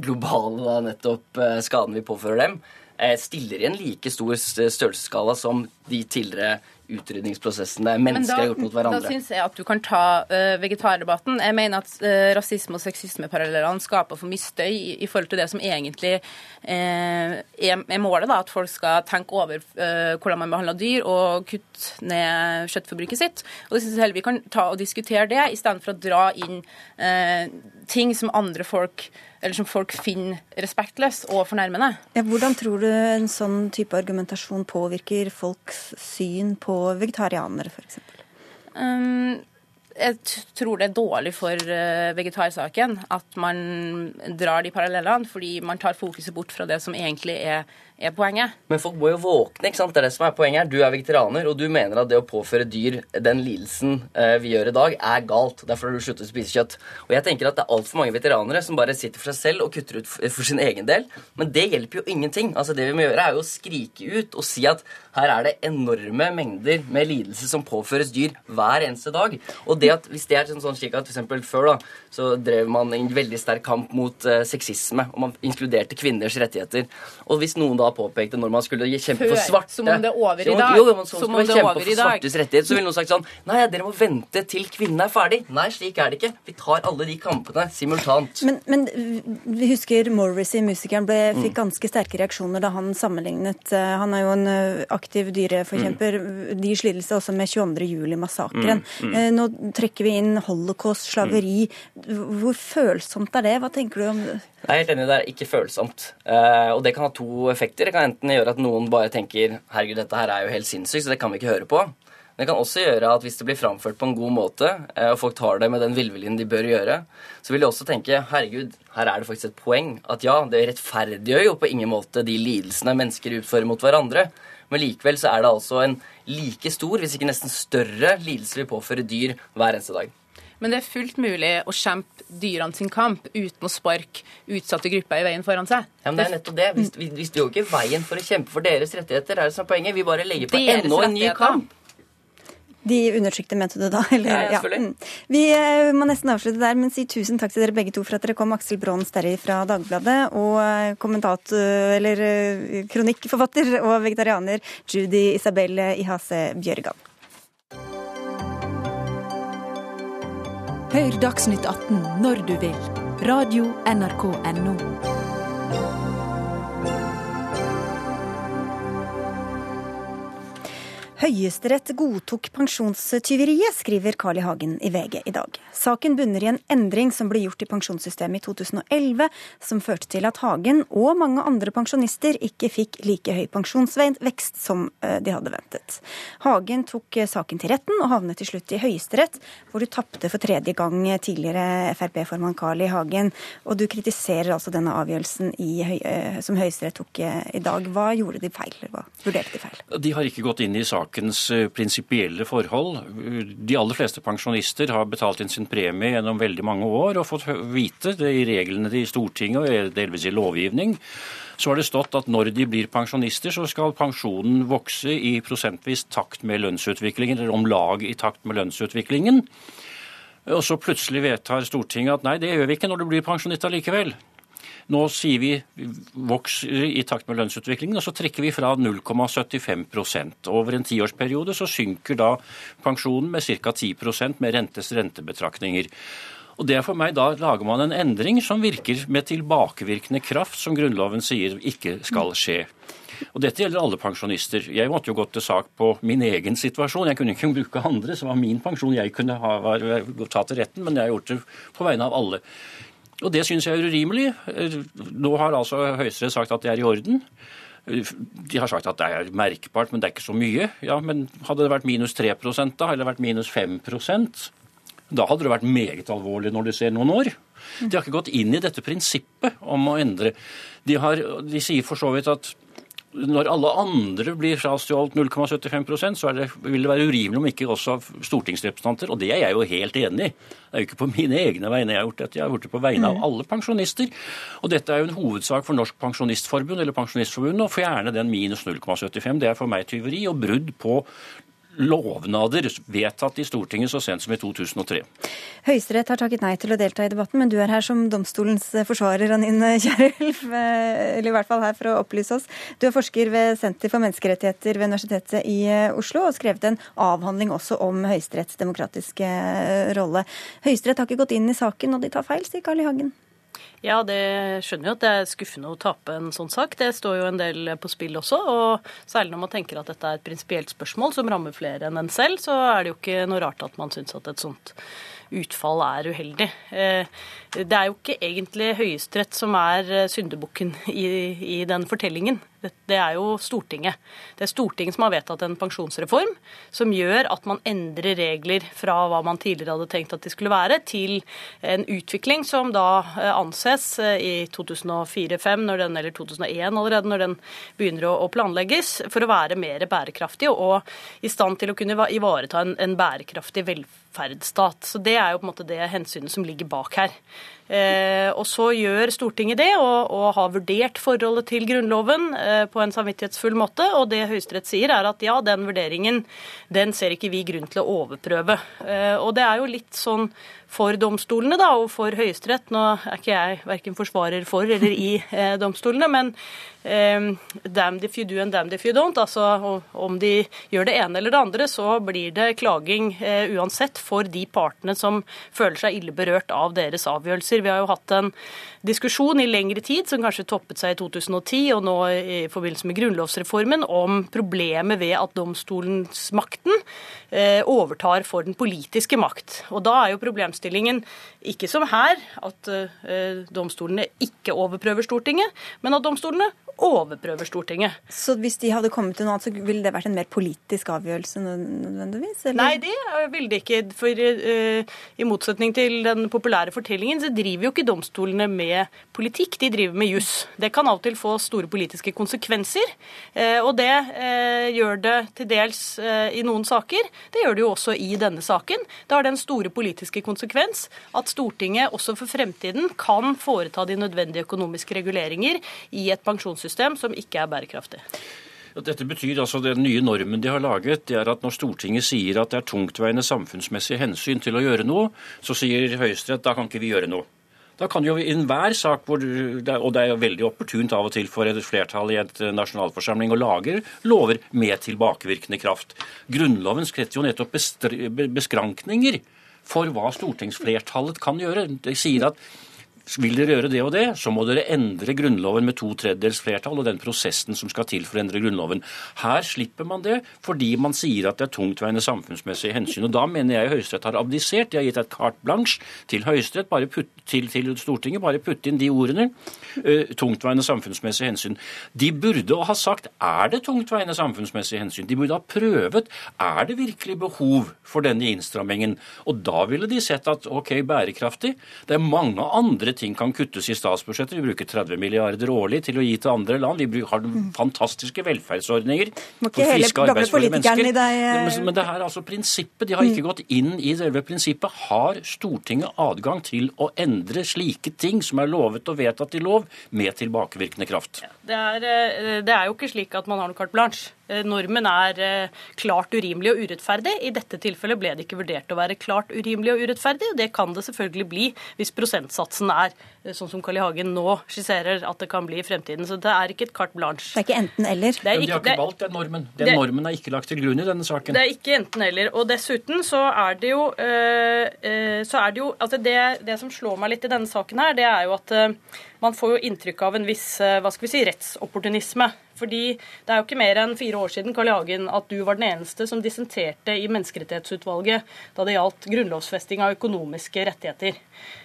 globale da, nettopp eh, skaden vi påfører dem, eh, stiller i en like stor størrelsesskala som de tidligere utrydningsprosessene mennesker da, har gjort mot hverandre. Da syns jeg at du kan ta uh, vegetardebatten. Jeg mener at uh, rasisme- og sexismeparallellene skaper for mye støy i, i, forhold til det som egentlig uh, er, er, målet. da, At folk skal tenke over hvordan man behandler dyr og kutte ned kjøttforbruket sitt. Og det synes jeg heller Vi kan ta og diskutere det, istedenfor å dra inn ting som andre folk eller som folk finner respektløs og fornærmende. Ja, hvordan tror du en sånn type argumentasjon påvirker folks syn på vegetarianere, f.eks.? Um, jeg tror det er dårlig for eh, vegetarsaken at man drar de parallellene, fordi man tar fokuset bort fra det som egentlig er er poenget. Men folk må jo våkne. ikke sant? Det er det som er poenget her. Du er vegetarianer, og du mener at det å påføre dyr den lidelsen eh, vi gjør i dag, er galt. Derfor har du sluttet å spise kjøtt. Og jeg tenker at det er altfor mange veteranere som bare sitter for seg selv og kutter ut for sin egen del. Men det hjelper jo ingenting. Altså Det vi må gjøre, er jo å skrike ut og si at her er det enorme mengder med lidelse som påføres dyr hver eneste dag. Og det at hvis det er sånn, sånn slik at f.eks. før da, så drev man en veldig sterk kamp mot uh, sexisme, og man inkluderte kvinners rettigheter. Og hvis noen da påpekte når man skulle kjempe for svarte Som om det er over i dag. Jo, som om det er over i dag. Svartes rettigheter, så ville noen sagt sånn Nei, dere må vente til kvinnen er ferdig. Nei, slik er det ikke. Vi tar alle de kampene simultant. Men, men vi husker Morrissey, musikeren, ble, mm. fikk ganske sterke reaksjoner da han sammenlignet eh, Han er jo en eh, aktiv dyreforkjemper. Mm. De lidelse også med 22. juli-massakren. Mm. Mm. Eh, nå trekker vi inn holocaust, slaveri. Hvor følsomt er det? Hva tenker du om det? Jeg er helt enig, det er ikke følsomt. og det kan ha to effekter. Det kan enten gjøre at noen bare tenker herregud, dette her er jo helt sinnssykt, så det kan vi ikke høre på. Men det kan også gjøre at hvis det blir framført på en god måte, eh, og folk tar det med den villviljen de bør gjøre, så vil de også tenke herregud, her er det faktisk et poeng. At ja, det rettferdiggjør jo på ingen måte de lidelsene mennesker utfører mot hverandre. Men likevel så er det altså en like stor, hvis ikke nesten større, lidelse vi påfører dyr hver eneste dag. Men det er fullt mulig å kjempe dyrene sin kamp uten å sparke utsatte grupper i veien foran seg. Ja, men det er nettopp det. Vi, vi, vi står jo ikke i veien for å kjempe for deres rettigheter. Er det som er poenget. Vi bare legger på enda en ny kamp. De undertrykte, mente du da? Eller? Ja, selvfølgelig. Ja. Mm. Vi uh, må nesten avslutte der, men si tusen takk til dere begge to for at dere kom. Aksel Braan Sterri fra Dagbladet og uh, kommentator, eller uh, kronikkforfatter og vegetarianer Judy Isabel Ihase Bjørgan. Hør Dagsnytt 18 når du vil. Radio NRK Radio.nrk.no. Høyesterett godtok pensjonstyveriet, skriver Carl I. Hagen i VG i dag. Saken bunner i en endring som ble gjort i pensjonssystemet i 2011, som førte til at Hagen og mange andre pensjonister ikke fikk like høy pensjonsvekst som eh, de hadde ventet. Hagen tok eh, saken til retten og havnet til slutt i Høyesterett, hvor du tapte for tredje gang tidligere Frp-formann Carl I. Hagen. Og du kritiserer altså denne avgjørelsen i, eh, som Høyesterett tok i dag. Hva gjorde de feil? Hva vurderte de feil? De har ikke gått inn i saken sakens eh, prinsipielle forhold. De aller fleste pensjonister har betalt inn sin premie gjennom veldig mange år og fått vite det i reglene i Stortinget og delvis i lovgivning. Så har det stått at når de blir pensjonister, så skal pensjonen vokse i prosentvis takt med lønnsutviklingen, eller om lag i takt med lønnsutviklingen. Og så plutselig vedtar Stortinget at nei, det gjør vi ikke når du blir pensjonist allikevel. Nå sier vi vokser i takt med lønnsutviklingen, og så trekker vi fra 0,75% Over en tiårsperiode så synker da pensjonen med ca. 10% med rentes rentebetraktninger. Og det er for meg, Da lager man en endring som virker med tilbakevirkende kraft, som Grunnloven sier ikke skal skje. Og Dette gjelder alle pensjonister. Jeg måtte jo gått til sak på min egen situasjon. Jeg kunne ikke bruke andre, som var min pensjon. Jeg kunne ha, ta til retten, men jeg har gjort det på vegne av alle. Og det syns jeg er urimelig. Nå har altså Høyesterett sagt at det er i orden. De har sagt at det er merkbart, men det er ikke så mye. Ja, Men hadde det vært minus 3 da, eller vært minus 5% da hadde det vært meget alvorlig når du ser noen år. De har ikke gått inn i dette prinsippet om å endre. De, har, de sier for så vidt at når alle andre blir frastjålet 0,75 så det, vil det være urimelig om ikke også stortingsrepresentanter. Og det er jeg jo helt enig i. Det er jo ikke på mine egne vegne jeg har gjort dette, jeg har gjort det på vegne av mm. alle pensjonister. Og dette er jo en hovedsak for Norsk Pensjonistforbund eller Pensjonistforbundet å fjerne den minus 0,75. Det er for meg tyveri og brudd på lovnader vedtatt i Stortinget så sent som i 2003. Høyesterett har takket nei til å delta i debatten, men du er her som domstolens forsvarer, Anine Kierulf. Eller i hvert fall her for å opplyse oss. Du er forsker ved Senter for menneskerettigheter ved Universitetet i Oslo, og skrevet en avhandling også om Høyesteretts demokratiske rolle. Høyesterett har ikke gått inn i saken, og de tar feil, sier Carl I. Hagen. Ja, det skjønner jo at det er skuffende å tape en sånn sak. Det står jo en del på spill også. Og særlig når man tenker at dette er et prinsipielt spørsmål som rammer flere enn en selv, så er det jo ikke noe rart at man syns at et sånt utfall er uheldig. Eh, det er jo ikke egentlig Høyesterett som er eh, syndebukken i, i den fortellingen. Det er jo Stortinget. Det er Stortinget som har vedtatt en pensjonsreform som gjør at man endrer regler fra hva man tidligere hadde tenkt at de skulle være, til en utvikling som da eh, anses i 2004-2005, eller 2001 allerede, når den begynner å planlegges, for å være mer bærekraftig og i stand til å kunne ivareta en, en bærekraftig velferdsstat. Så Det er jo på en måte det hensynet som ligger bak her. Eh, og så gjør Stortinget det, og, og har vurdert forholdet til Grunnloven eh, på en samvittighetsfull måte. Og det Høyesterett sier, er at ja, den vurderingen den ser ikke vi grunn til å overprøve. Eh, og det er jo litt sånn for domstolene da, og for Høyesterett. Nå er ikke jeg verken forsvarer for eller i eh, domstolene, men eh, damned if you do and damned if you don't. Altså om de gjør det ene eller det andre, så blir det klaging eh, uansett for de partene som føler seg ille berørt av deres avgjørelser. Vi har jo hatt en diskusjon i lengre tid, som kanskje toppet seg i 2010 og nå i forbindelse med grunnlovsreformen, om problemet ved at domstolens makten overtar for den politiske makt. Og da er jo problemstillingen ikke som her, at uh, domstolene ikke overprøver Stortinget, men at domstolene overprøver Stortinget. Så hvis de hadde kommet til noe annet, så ville det vært en mer politisk avgjørelse nødvendigvis? Eller? Nei, det ville det ikke. For uh, i motsetning til den populære fortellingen, så driver jo ikke domstolene med politikk, de driver med juss. Det kan av og til få store politiske konsekvenser, uh, og det uh, gjør det til dels i noen saker. Det gjør det jo også i denne saken. Da har det en store politiske konsekvens at Stortinget også for fremtiden kan foreta de nødvendige økonomiske reguleringer i et pensjonssystem som ikke er bærekraftig. Dette betyr altså Den nye normen de har laget, det er at når Stortinget sier at det er tungtveiende samfunnsmessige hensyn til å gjøre noe, så sier Høyesterett da kan ikke vi gjøre noe. Da kan jo i enhver sak, hvor, og det er jo veldig opportunt av og til for et flertall i et nasjonalforsamling å lage lover med tilbakevirkende kraft. Grunnloven skretter jo nettopp beskrankninger for hva stortingsflertallet kan gjøre. Det sier at vil dere gjøre det og det, så må dere endre Grunnloven med to tredjedels flertall og den prosessen som skal til for å endre Grunnloven. Her slipper man det fordi man sier at det er tungtveiende samfunnsmessige hensyn. og Da mener jeg Høyesterett har abdisert. De har gitt et carte blanche til Høyesterett, bare putt, til, til, Stortinget. Bare putte inn de ordene. Uh, tungtveiende samfunnsmessige hensyn. De burde ha sagt er det tungtveiende samfunnsmessige hensyn. De burde ha prøvet er det virkelig behov for denne innstrammingen. Og da ville de sett at OK, bærekraftig. Det er mange andre andre ting kan kuttes i statsbudsjettet. Vi bruker 30 milliarder årlig til å gi til andre land. Vi har fantastiske velferdsordninger. Må ikke hele gamle politikeren i deg men, men det her er altså prinsippet. De har ikke gått inn i selve prinsippet. Har Stortinget adgang til å endre slike ting som er lovet og vedtatt i lov, med tilbakevirkende kraft? Det er, eh, det er jo ikke slik at man har noe carte blanche. Eh, normen er eh, klart urimelig og urettferdig. I dette tilfellet ble det ikke vurdert å være klart urimelig og urettferdig. og Det kan det selvfølgelig bli hvis prosentsatsen er eh, sånn som Carl I. Hagen nå skisserer at det kan bli i fremtiden. Så det er ikke et carte blanche. Det er ikke enten-eller. De har ikke valgt den normen. Den det, normen er ikke lagt til grunn i denne saken. Det er ikke enten-eller. Og dessuten så er det jo, øh, så er det, jo altså det, det, som slår meg litt i denne saken her, det er jo at øh, man får jo inntrykk av en viss hva skal vi si, rettsopportunisme. Fordi det er jo ikke mer enn fire år siden Karl Hagen, at du var den eneste som dissenterte i Menneskerettighetsutvalget da det gjaldt grunnlovfesting av økonomiske rettigheter.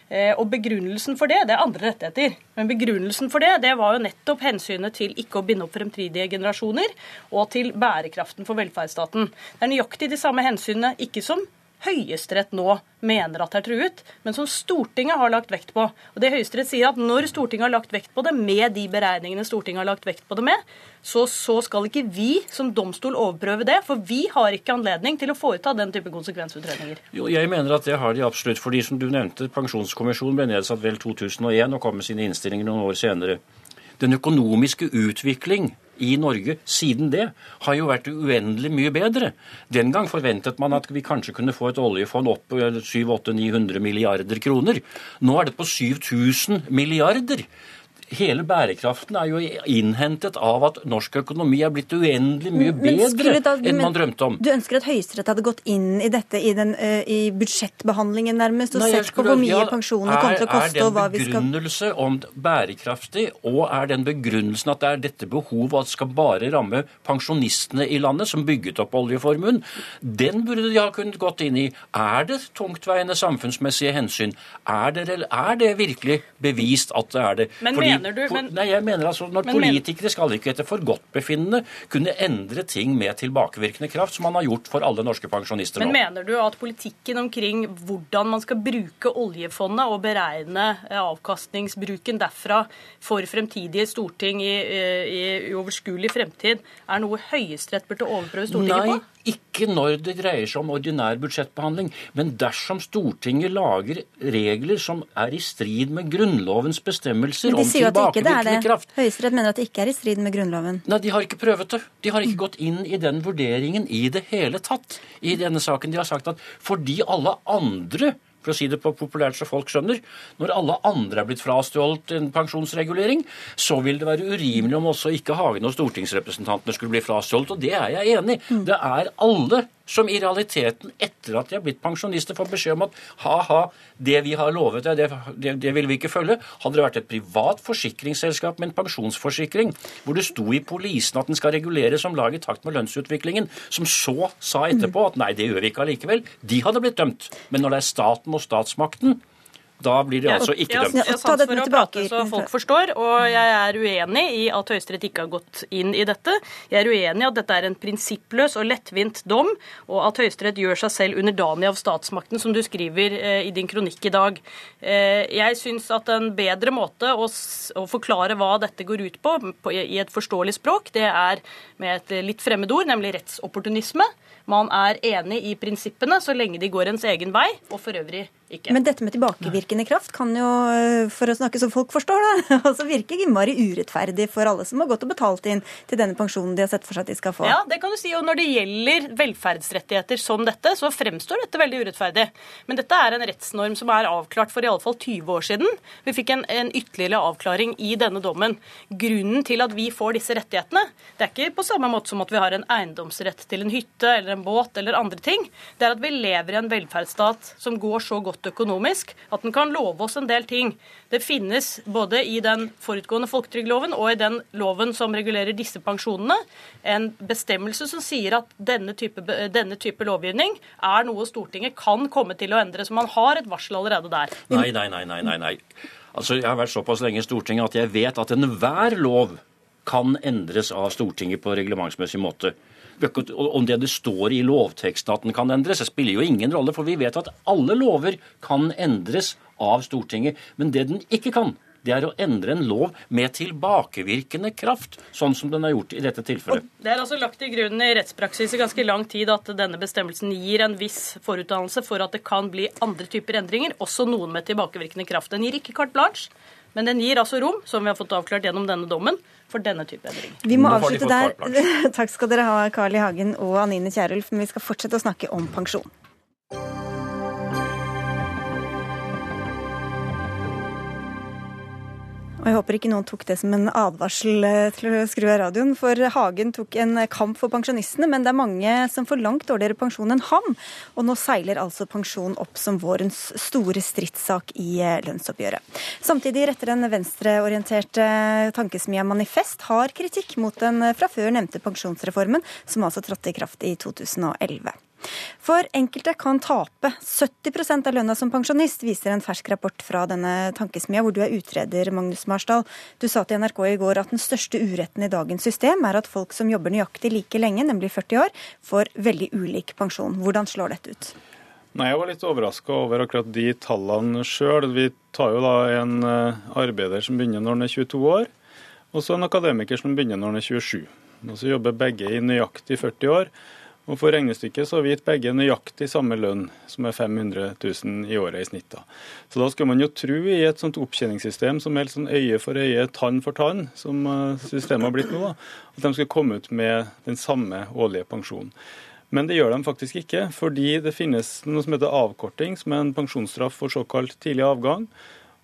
Eh, og begrunnelsen for det, det er andre rettigheter, men begrunnelsen for det, det var jo nettopp hensynet til ikke å binde opp fremtidige generasjoner, og til bærekraften for velferdsstaten. Det er nøyaktig de samme hensynene, ikke som Høyesterett nå mener at er truet, men som Stortinget har lagt vekt på. Og det Høyesterett sier at Når Stortinget har lagt vekt på det, med de beregningene Stortinget har lagt vekt på det med, så, så skal ikke vi som domstol overprøve det. For vi har ikke anledning til å foreta den type konsekvensutredninger. Jo, Jeg mener at det har de absolutt. fordi som du nevnte, Pensjonskommisjonen ble nedsatt vel 2001 og kom med sine innstillinger noen år senere. Den økonomiske utvikling i Norge siden det har jo vært uendelig mye bedre. Den gang forventet man at vi kanskje kunne få et oljefond opp 700-900 milliarder kroner. Nå er det på 7000 milliarder hele bærekraften er jo innhentet av at norsk økonomi er blitt uendelig mye bedre da, enn man drømte om. Du ønsker at Høyesterett hadde gått inn i dette i, den, uh, i budsjettbehandlingen nærmest, og Nei, sett på hvor mye ja, pensjoner kommer til å koste og hva vi skal Er den begrunnelse om bærekraftig, og er den begrunnelsen at det er dette behovet at det skal bare ramme pensjonistene i landet, som bygget opp oljeformuen, den burde de ha kunnet gått inn i. Er det tungtveiende samfunnsmessige hensyn? Er det, er det virkelig bevist at det er det? Men Fordi mener du? Men, nei, jeg mener altså, når men, Politikere skal ikke etter forgodtbefinnende kunne endre ting med tilbakevirkende kraft, som man har gjort for alle norske pensjonister nå. Men mener du at politikken omkring hvordan man skal bruke oljefondet og beregne eh, avkastningsbruken derfra for fremtidige storting i, eh, i, i overskuelig fremtid, er noe Høyesterett burde overprøve Stortinget nei. på? Ikke når det dreier seg om ordinær budsjettbehandling, men dersom Stortinget lager regler som er i strid med Grunnlovens bestemmelser om tilbakevirkende kraft. Høyesterett mener at det ikke er i strid med Grunnloven. Nei, de har ikke prøvet det. De har ikke gått inn i den vurderingen i det hele tatt i denne saken. De har sagt at fordi alle andre for å si det på populært så folk skjønner. Når alle andre er blitt frastjålet en pensjonsregulering, så vil det være urimelig om også ikke Hagen og stortingsrepresentantene skulle bli frastjålet, og det er jeg enig i. Det er alle som i realiteten, etter at de har blitt pensjonister, får beskjed om at ha-ha, det vi har lovet deg, det, det, det, vil vi ikke følge. Hadde det vært et privat forsikringsselskap med en pensjonsforsikring, hvor det sto i polisen at den skal reguleres om lag i takt med lønnsutviklingen, som så sa etterpå at nei, det gjør vi ikke allikevel, de hadde blitt dømt. Men når det er staten og statsmakten da blir de altså ikke dømt. Jeg, har sans for å prate så folk forstår, og jeg er uenig i at Høyesterett ikke har gått inn i dette. Jeg er uenig i at dette er en prinsippløs og lettvint dom, og at Høyesterett gjør seg selv underdanig av statsmakten, som du skriver eh, i din kronikk i dag. Eh, jeg syns at en bedre måte å, forklare hva dette går ut på, på, i et forståelig språk, det er med et litt fremmed ord, nemlig rettsopportunisme. Man er enig i prinsippene så lenge de går ens egen vei, og for øvrig ikke. Men dette med tilbakevirkende kraft kan jo, for å snakke som folk forstår, da, altså virke innmari urettferdig for alle som har gått og betalt inn til denne pensjonen de har sett for seg at de skal få. Ja, det kan du si. Og når det gjelder velferdsrettigheter som dette, så fremstår dette veldig urettferdig. Men dette er en rettsnorm som er avklart for iallfall 20 år siden. Vi fikk en, en ytterligere avklaring i denne dommen. Grunnen til at vi får disse rettighetene, det er ikke på samme måte som at vi har en eiendomsrett til en hytte eller en båt eller andre ting. Det er at vi lever i en velferdsstat som går så godt økonomisk at den kan love oss en del ting. Det finnes både i den forutgående folketrygdloven og i den loven som regulerer disse pensjonene, en bestemmelse som sier at denne type, denne type lovgivning er noe Stortinget kan komme til å endre. Så man har et varsel allerede der. Nei, nei, nei, nei, nei. nei. Altså, Jeg har vært såpass lenge i Stortinget at jeg vet at enhver lov kan endres av Stortinget på reglementsmessig måte. Om det det står i lovteksten at den kan endres, det spiller jo ingen rolle. For vi vet at alle lover kan endres av Stortinget. Men det den ikke kan, det er å endre en lov med tilbakevirkende kraft, sånn som den har gjort i dette tilfellet. Det er altså lagt til grunn i rettspraksis i ganske lang tid at denne bestemmelsen gir en viss forutdannelse for at det kan bli andre typer endringer, også noen med tilbakevirkende kraft. Den gir ikke carte blanche, men den gir altså rom, som vi har fått avklart gjennom denne dommen, for denne type endringer. Vi må avslutte der. Takk skal dere ha, Carl I. Hagen og Anine Kierulf, men vi skal fortsette å snakke om pensjon. Og jeg håper ikke noen tok det som en advarsel eh, til å skru av radioen, for Hagen tok en kamp for pensjonistene, men det er mange som får langt dårligere pensjon enn ham. Og nå seiler altså pensjon opp som vårens store stridssak i eh, lønnsoppgjøret. Samtidig retter den venstreorienterte tankesmia Manifest har kritikk mot den fra før nevnte pensjonsreformen, som altså trådte i kraft i 2011. For enkelte kan tape 70% av lønna som pensjonist, viser en fersk rapport fra denne tankesmia, hvor du er utreder, Magnus Marsdal. Du sa til NRK i går at den største uretten i dagens system er at folk som jobber nøyaktig like lenge, nemlig 40 år, får veldig ulik pensjon. Hvordan slår dette ut? Nei, Jeg var litt overraska over akkurat de tallene sjøl. Vi tar jo da en eh, arbeider som begynner når han er 22 år, og så en akademiker som begynner når han er 27. Og så jobber begge i nøyaktig 40 år. Og For regnestykket så har vi gitt begge nøyaktig samme lønn, som er 500 000 i året i snitt. da. Så da skal man jo tro i et sånt opptjeningssystem som er sånn øye for øye, tann for tann, som eh, systemet har blitt nå, da, at de skal komme ut med den samme årlige pensjonen. Men det gjør de faktisk ikke, fordi det finnes noe som heter avkorting, som er en pensjonsstraff for såkalt tidlig avgang.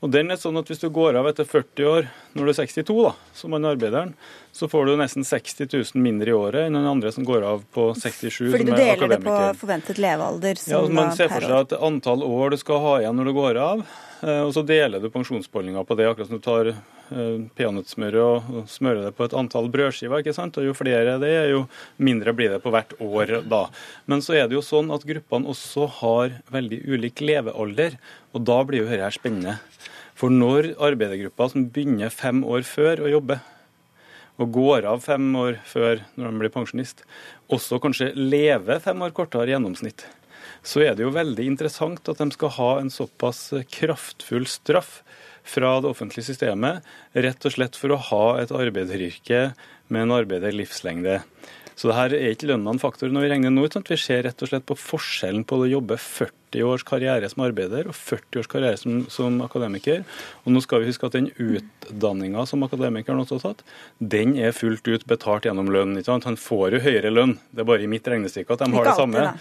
Og den er sånn at Hvis du går av etter 40 år når du er 62, da, som man arbeideren, så får du nesten 60 000 mindre i året enn den andre som går av på 67, Fordi du er deler det på forventet levealder? Ja, Som Man ser for seg at antall år du skal ha igjen når du går av, eh, og så deler du pensjonsbeholdninga på det, akkurat som du tar eh, peanøttsmøret og smører det på et antall brødskiver. ikke sant? Og Jo flere det er, jo mindre blir det på hvert år da. Men så er det jo sånn at gruppene også har veldig ulik levealder, og da blir jo dette her spennende. For når arbeidergruppa som begynner fem år før å jobbe, og går av fem år før når de blir pensjonist, også kanskje lever fem år kortere gjennomsnitt, så er det jo veldig interessant at de skal ha en såpass kraftfull straff fra det offentlige systemet, rett og slett for å ha et arbeideryrke med en arbeiderlivslengde. Så det her er ikke lønna en faktor når vi regner nå. Sant? Vi ser rett og slett på forskjellen på å jobbe 40 års karriere som arbeider og 40 års karriere som, som akademiker. Og nå skal vi huske at den utdanninga som akademikeren også har tatt, den er fullt ut betalt gjennom lønn. Han får jo høyere lønn. Det er bare i mitt regnestykke at de har det samme. da.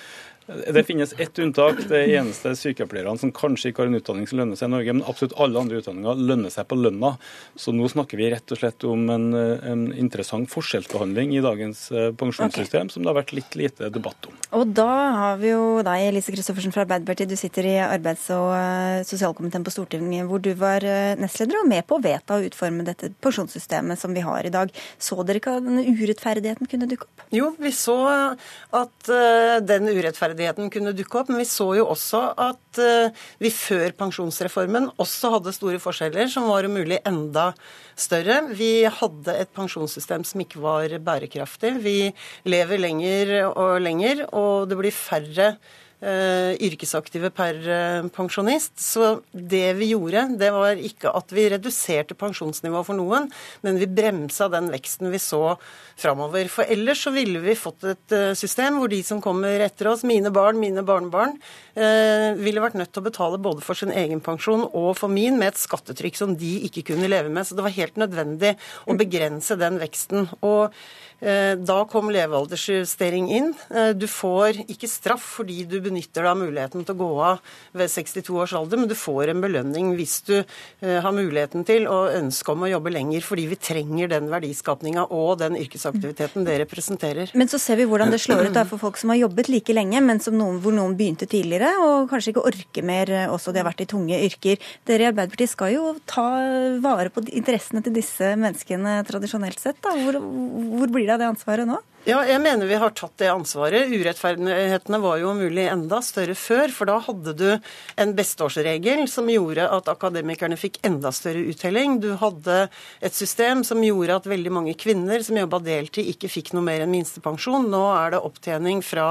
Det finnes ett unntak. Det eneste sykepleierne som kanskje ikke har en utdanning som lønner seg i Norge, men absolutt alle andre utdanninger lønner seg på lønna. Så nå snakker vi rett og slett om en, en interessant forskjellsbehandling i dagens pensjonssystem, pensjonssystem, som det har vært litt lite debatt om. Og da har vi jo deg, Elise Christoffersen fra Arbeiderpartiet. Du sitter i arbeids- og eh, sosialkomiteen på Stortinget, hvor du var eh, nestleder og med på å vedta og utforme dette pensjonssystemet som vi har i dag. Så dere ikke at den urettferdigheten kunne dukke opp? Jo, vi så at eh, den urettferdigheten kunne dukke opp, men vi så jo også at eh, vi før pensjonsreformen også hadde store forskjeller, som var om mulig enda større. Vi hadde et pensjonssystem som ikke var bærekraftig. Vi lever lenger og lenger, og det blir færre yrkesaktive per eh, pensjonist. Så det vi gjorde, det var ikke at vi reduserte pensjonsnivået for noen, men vi bremsa den veksten vi så framover. For ellers så ville vi fått et eh, system hvor de som kommer etter oss, mine barn, mine barnebarn, eh, ville vært nødt til å betale både for sin egen pensjon og for min, med et skattetrykk som de ikke kunne leve med. Så det var helt nødvendig å begrense den veksten. Og eh, da kom levealdersjustering inn. Eh, Du får ikke straff fordi du benytter deg av muligheten til å gå av ved 62 års alder, men du får en belønning hvis du eh, har muligheten til og ønske om å jobbe lenger, fordi vi trenger den verdiskapninga og den yrkesaktiviteten det representerer. Men så ser vi hvordan det slår ut da for folk som har jobbet like lenge, men noen, hvor noen begynte tidligere og kanskje ikke orker mer eh, også. De har vært i tunge yrker. Dere i Arbeiderpartiet skal jo ta vare på interessene til disse menneskene tradisjonelt sett. da. Hvor, hvor blir det av det ansvaret nå? Ja, jeg mener vi har tatt det ansvaret. Urettferdighetene var jo om mulig enda større før, for da hadde du en besteårsregel som gjorde at akademikerne fikk enda større uttelling. Du hadde et system som gjorde at veldig mange kvinner som jobba deltid, ikke fikk noe mer enn minstepensjon. Nå er det opptjening fra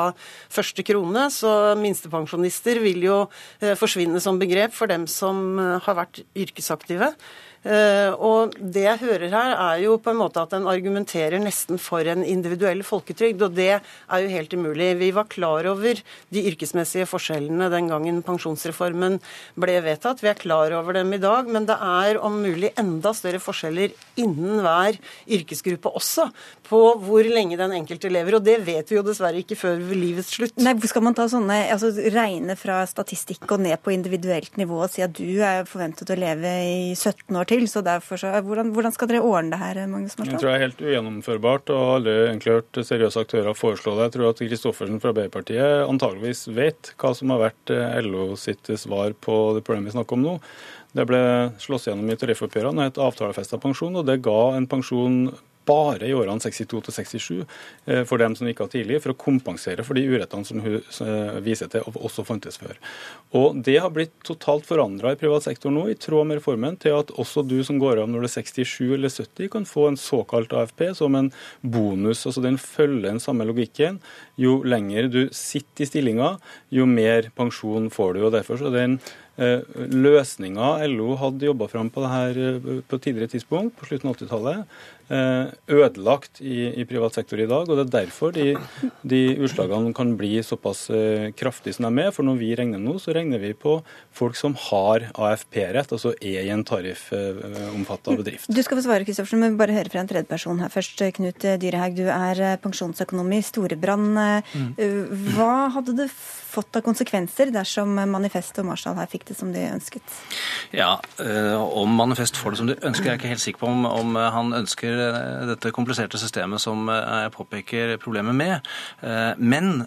første krone, så minstepensjonister vil jo eh, forsvinne som begrep for dem som eh, har vært yrkesaktive. Eh, og det jeg hører her, er jo på en måte at en argumenterer nesten for en individuell folketrygd, og det er jo helt umulig. Vi var klar over de yrkesmessige forskjellene den gangen pensjonsreformen ble vedtatt. Vi er klar over dem i dag, men det er om mulig enda større forskjeller innen hver yrkesgruppe også, på hvor lenge den enkelte lever. Og det vet vi jo dessverre ikke før livets slutt. Nei, Skal man ta sånne, altså regne fra statistikk og ned på individuelt nivå og si at du er forventet å leve i 17 år til, så derfor så, hvordan, hvordan skal dere ordne det her, Magnus Jeg tror det er helt ugjennomførbart, og alle egentlig hørt seriøse aktører foreslå det. Jeg tror at Kristoffersen fra Arbeiderpartiet antageligvis vet hva som har vært eh, LO sitt svar på det problemet vi snakker om nå. Det ble slått gjennom i tariffoppgjørene, et avtalefesta pensjon, og det ga en pensjon bare i årene 62 til 67 eh, for dem som gikk av tidlig, for å kompensere for de urettene som hun eh, viser til og også fantes før. Og Det har blitt totalt forandra i privat sektor nå, i tråd med reformen, til at også du som går av når du er 67 eller 70, kan få en såkalt AFP som en bonus. altså Den følger den samme logikken. Jo lenger du sitter i stillinga, jo mer pensjon får du. og Derfor så er den Løsninga LO hadde jobba fram på det her på tidligere tidspunkt, på slutten av 80-tallet, Eh, ødelagt i, i, privat sektor i dag. og Det er derfor de, de utslagene kan bli såpass eh, kraftige som de er. For når vi regner nå, så regner vi på folk som har AFP-rett, altså er i en tariffomfatta bedrift. Du skal få svare, Kristoffersen, men bare høre fra en tredjeperson her først. Knut Dyrehaug, du er pensjonsøkonom i Storebrand. Mm. Hva hadde det fått av konsekvenser dersom Manifest og Marshall her fikk det som de ønsket? Ja, Om Manifest får det som de ønsker, jeg er ikke helt sikker på om, om han ønsker Eh, dette kompliserte systemet som eh, jeg påpeker problemet med. Eh, men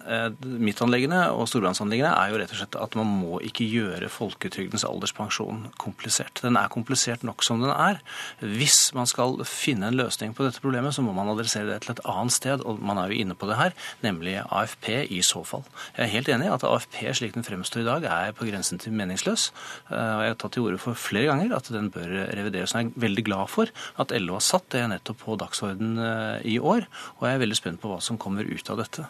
mitt anliggende og storbrannsanliggende er jo rett og slett at man må ikke gjøre folketrygdens alderspensjon komplisert. Den er komplisert nok som den er. Hvis man skal finne en løsning på dette problemet, så må man adressere det til et annet sted, og man er jo inne på det her, nemlig AFP i så fall. Jeg er helt enig i at AFP slik den fremstår i dag, er på grensen til meningsløs. Jeg har tatt til orde for flere ganger at den bør revideres. Jeg er veldig glad for at LO har satt det nettopp nettopp på dagsorden eh, i år. Og jeg er veldig spent på hva som kommer ut av dette.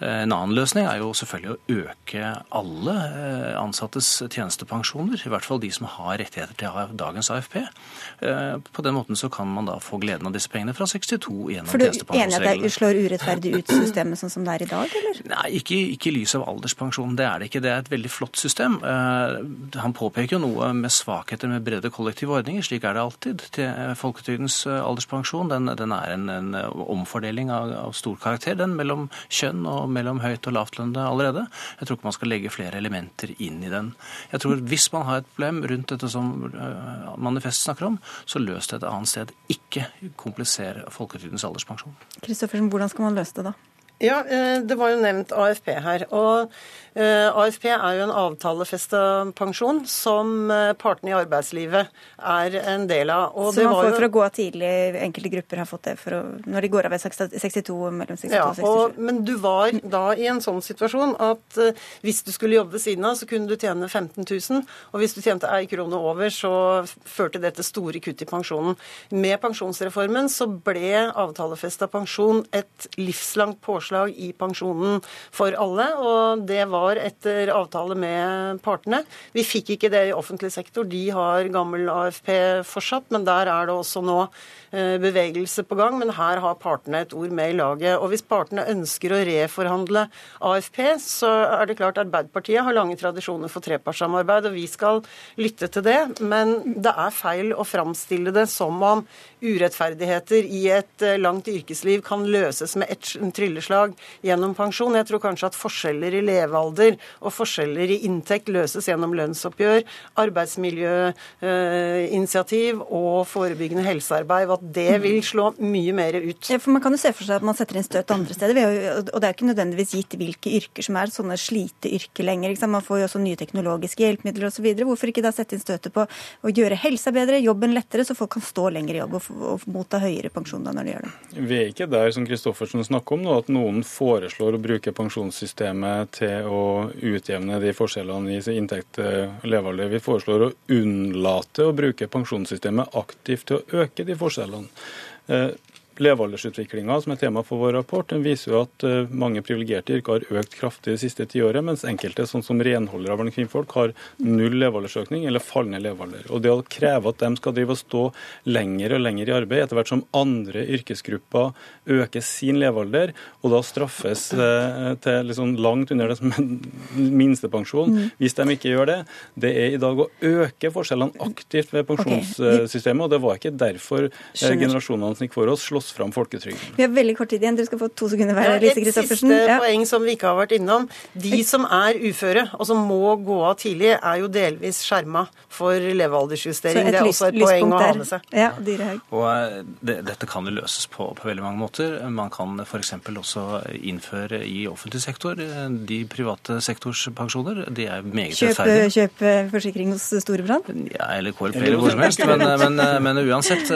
Eh, en annen løsning er jo selvfølgelig å øke alle eh, ansattes tjenestepensjoner. I hvert fall de som har rettigheter til dagens AFP. På den måten så kan man da få gleden av disse pengene fra 62 gjennom tjenestepensjonsreglene. For du er enig at det slår urettferdig ut systemet sånn som det er i dag, eller? Nei, ikke, ikke i lys av alderspensjon. Det er det ikke. Det er et veldig flott system. Han påpeker jo noe med svakheter med brede kollektive ordninger. Slik er det alltid. Til folketrygdens alderspensjon pensjon den, den er en, en, omfordeling av, av, stor karakter den mellom kjønn og mellom høyt- og lavtlønnede allerede. Jeg tror ikke man skal legge flere elementer inn i den. Jeg tror Hvis man har et problem rundt dette som manifestet Manifest snakker om, så løs det et annet sted. Ikke kompliser folketrygdens alderspensjon. Kristoffersen, hvordan skal man løse det da? Ja, eh, det var jo nevnt AFP her. og Eh, AFP er jo en avtalefesta pensjon som eh, partene i arbeidslivet er en del av. Og så man får jo... for å gå av tidlig, enkelte grupper har fått det å, når de går av ved 62, mellom 62 ja, og 67? Og, men du var da i en sånn situasjon at uh, hvis du skulle jobbe ved siden av, så kunne du tjene 15 000. Og hvis du tjente ei krone over, så førte det til store kutt i pensjonen. Med pensjonsreformen så ble avtalefesta pensjon et livslangt påslag i pensjonen for alle, og det var var etter avtale med partene. Vi fikk ikke det i offentlig sektor. De har gammel AFP fortsatt, men der er det også nå bevegelse på gang, men her har partene et ord med i laget. Og hvis partene ønsker å reforhandle AFP, så er det klart Arbeiderpartiet har lange tradisjoner for trepartssamarbeid, og vi skal lytte til det. Men det er feil å framstille det som om urettferdigheter i et eh, langt yrkesliv kan løses med ett trylleslag gjennom pensjon. Jeg tror kanskje at forskjeller i levealder og forskjeller i inntekt løses gjennom lønnsoppgjør, arbeidsmiljøinitiativ og forebyggende helsearbeid. At det vil slå mye mer ut. Ja, for Man kan jo se for seg at man setter inn støt andre steder. og Det er ikke nødvendigvis gitt hvilke yrker som er sånne sliteyrker lenger. Man får jo også nye teknologiske hjelpemidler osv. Hvorfor ikke da sette inn støtet på å gjøre helsa bedre, jobben lettere, så folk kan stå lenger i jobb og, og motta høyere pensjon da når de gjør det? Vi er ikke der som Kristoffersen snakker om nå, at noen foreslår å bruke pensjonssystemet til å utjevne de forskjellene i inntekt og levealder. Vi foreslår å unnlate å bruke pensjonssystemet aktivt til å øke de forskjellene forskjellene. Levealdersutviklinga, som er tema for vår rapport, den viser jo at eh, mange privilegerte yrker har økt kraftig det siste tiåret, mens enkelte, sånn som renholdere blant kvinnfolk, har null levealdersøkning eller fallende levealder. Og Det å kreve at de skal drive og stå lenger og lenger i arbeid, etter hvert som andre yrkesgrupper øker sin levealder, og da straffes eh, til liksom langt under det som er minstepensjon, mm. hvis de ikke gjør det, det er i dag å øke forskjellene aktivt ved pensjonssystemet, og det var ikke derfor eh, generasjonene som gikk for oss, slåss oss fram folketrygden. Vi har veldig kort tid igjen. Dere skal få to sekunder hver. Ja, et siste ja. poeng som vi ikke har vært innom. De som er uføre og som må gå av tidlig, er jo delvis skjerma for levealdersjustering. Det er også et poeng å ha med seg. Ja, og eh, det, dette kan jo løses på, på, veldig mange måter. Man kan f.eks. også innføre i offentlig sektor eh, de private sektors pensjoner. De er meget rettferdige. Kjøp forsikring hos Storebrand? Ja, eller KLP eller hvor som helst. Men, men, men, uansett,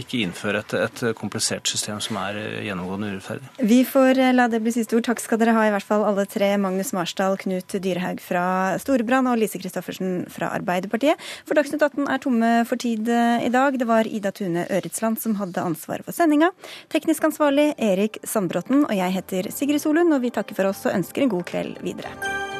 ikke innføre et, et komplisert komplisert system som er eh, gjennomgående urettferdig. Vi får eh, la det bli siste ord. Takk skal dere ha, i hvert fall alle tre. Magnus Marsdal, Knut Dyrehaug fra Storebrand og Lise Christoffersen fra Arbeiderpartiet. For Dagsnytt 18 er tomme for tid eh, i dag. Det var Ida Tune Øritsland som hadde ansvaret for sendinga. Teknisk ansvarlig Erik Sandbråten, og jeg heter Sigrid Solund, og vi takker for oss og ønsker en god kveld videre.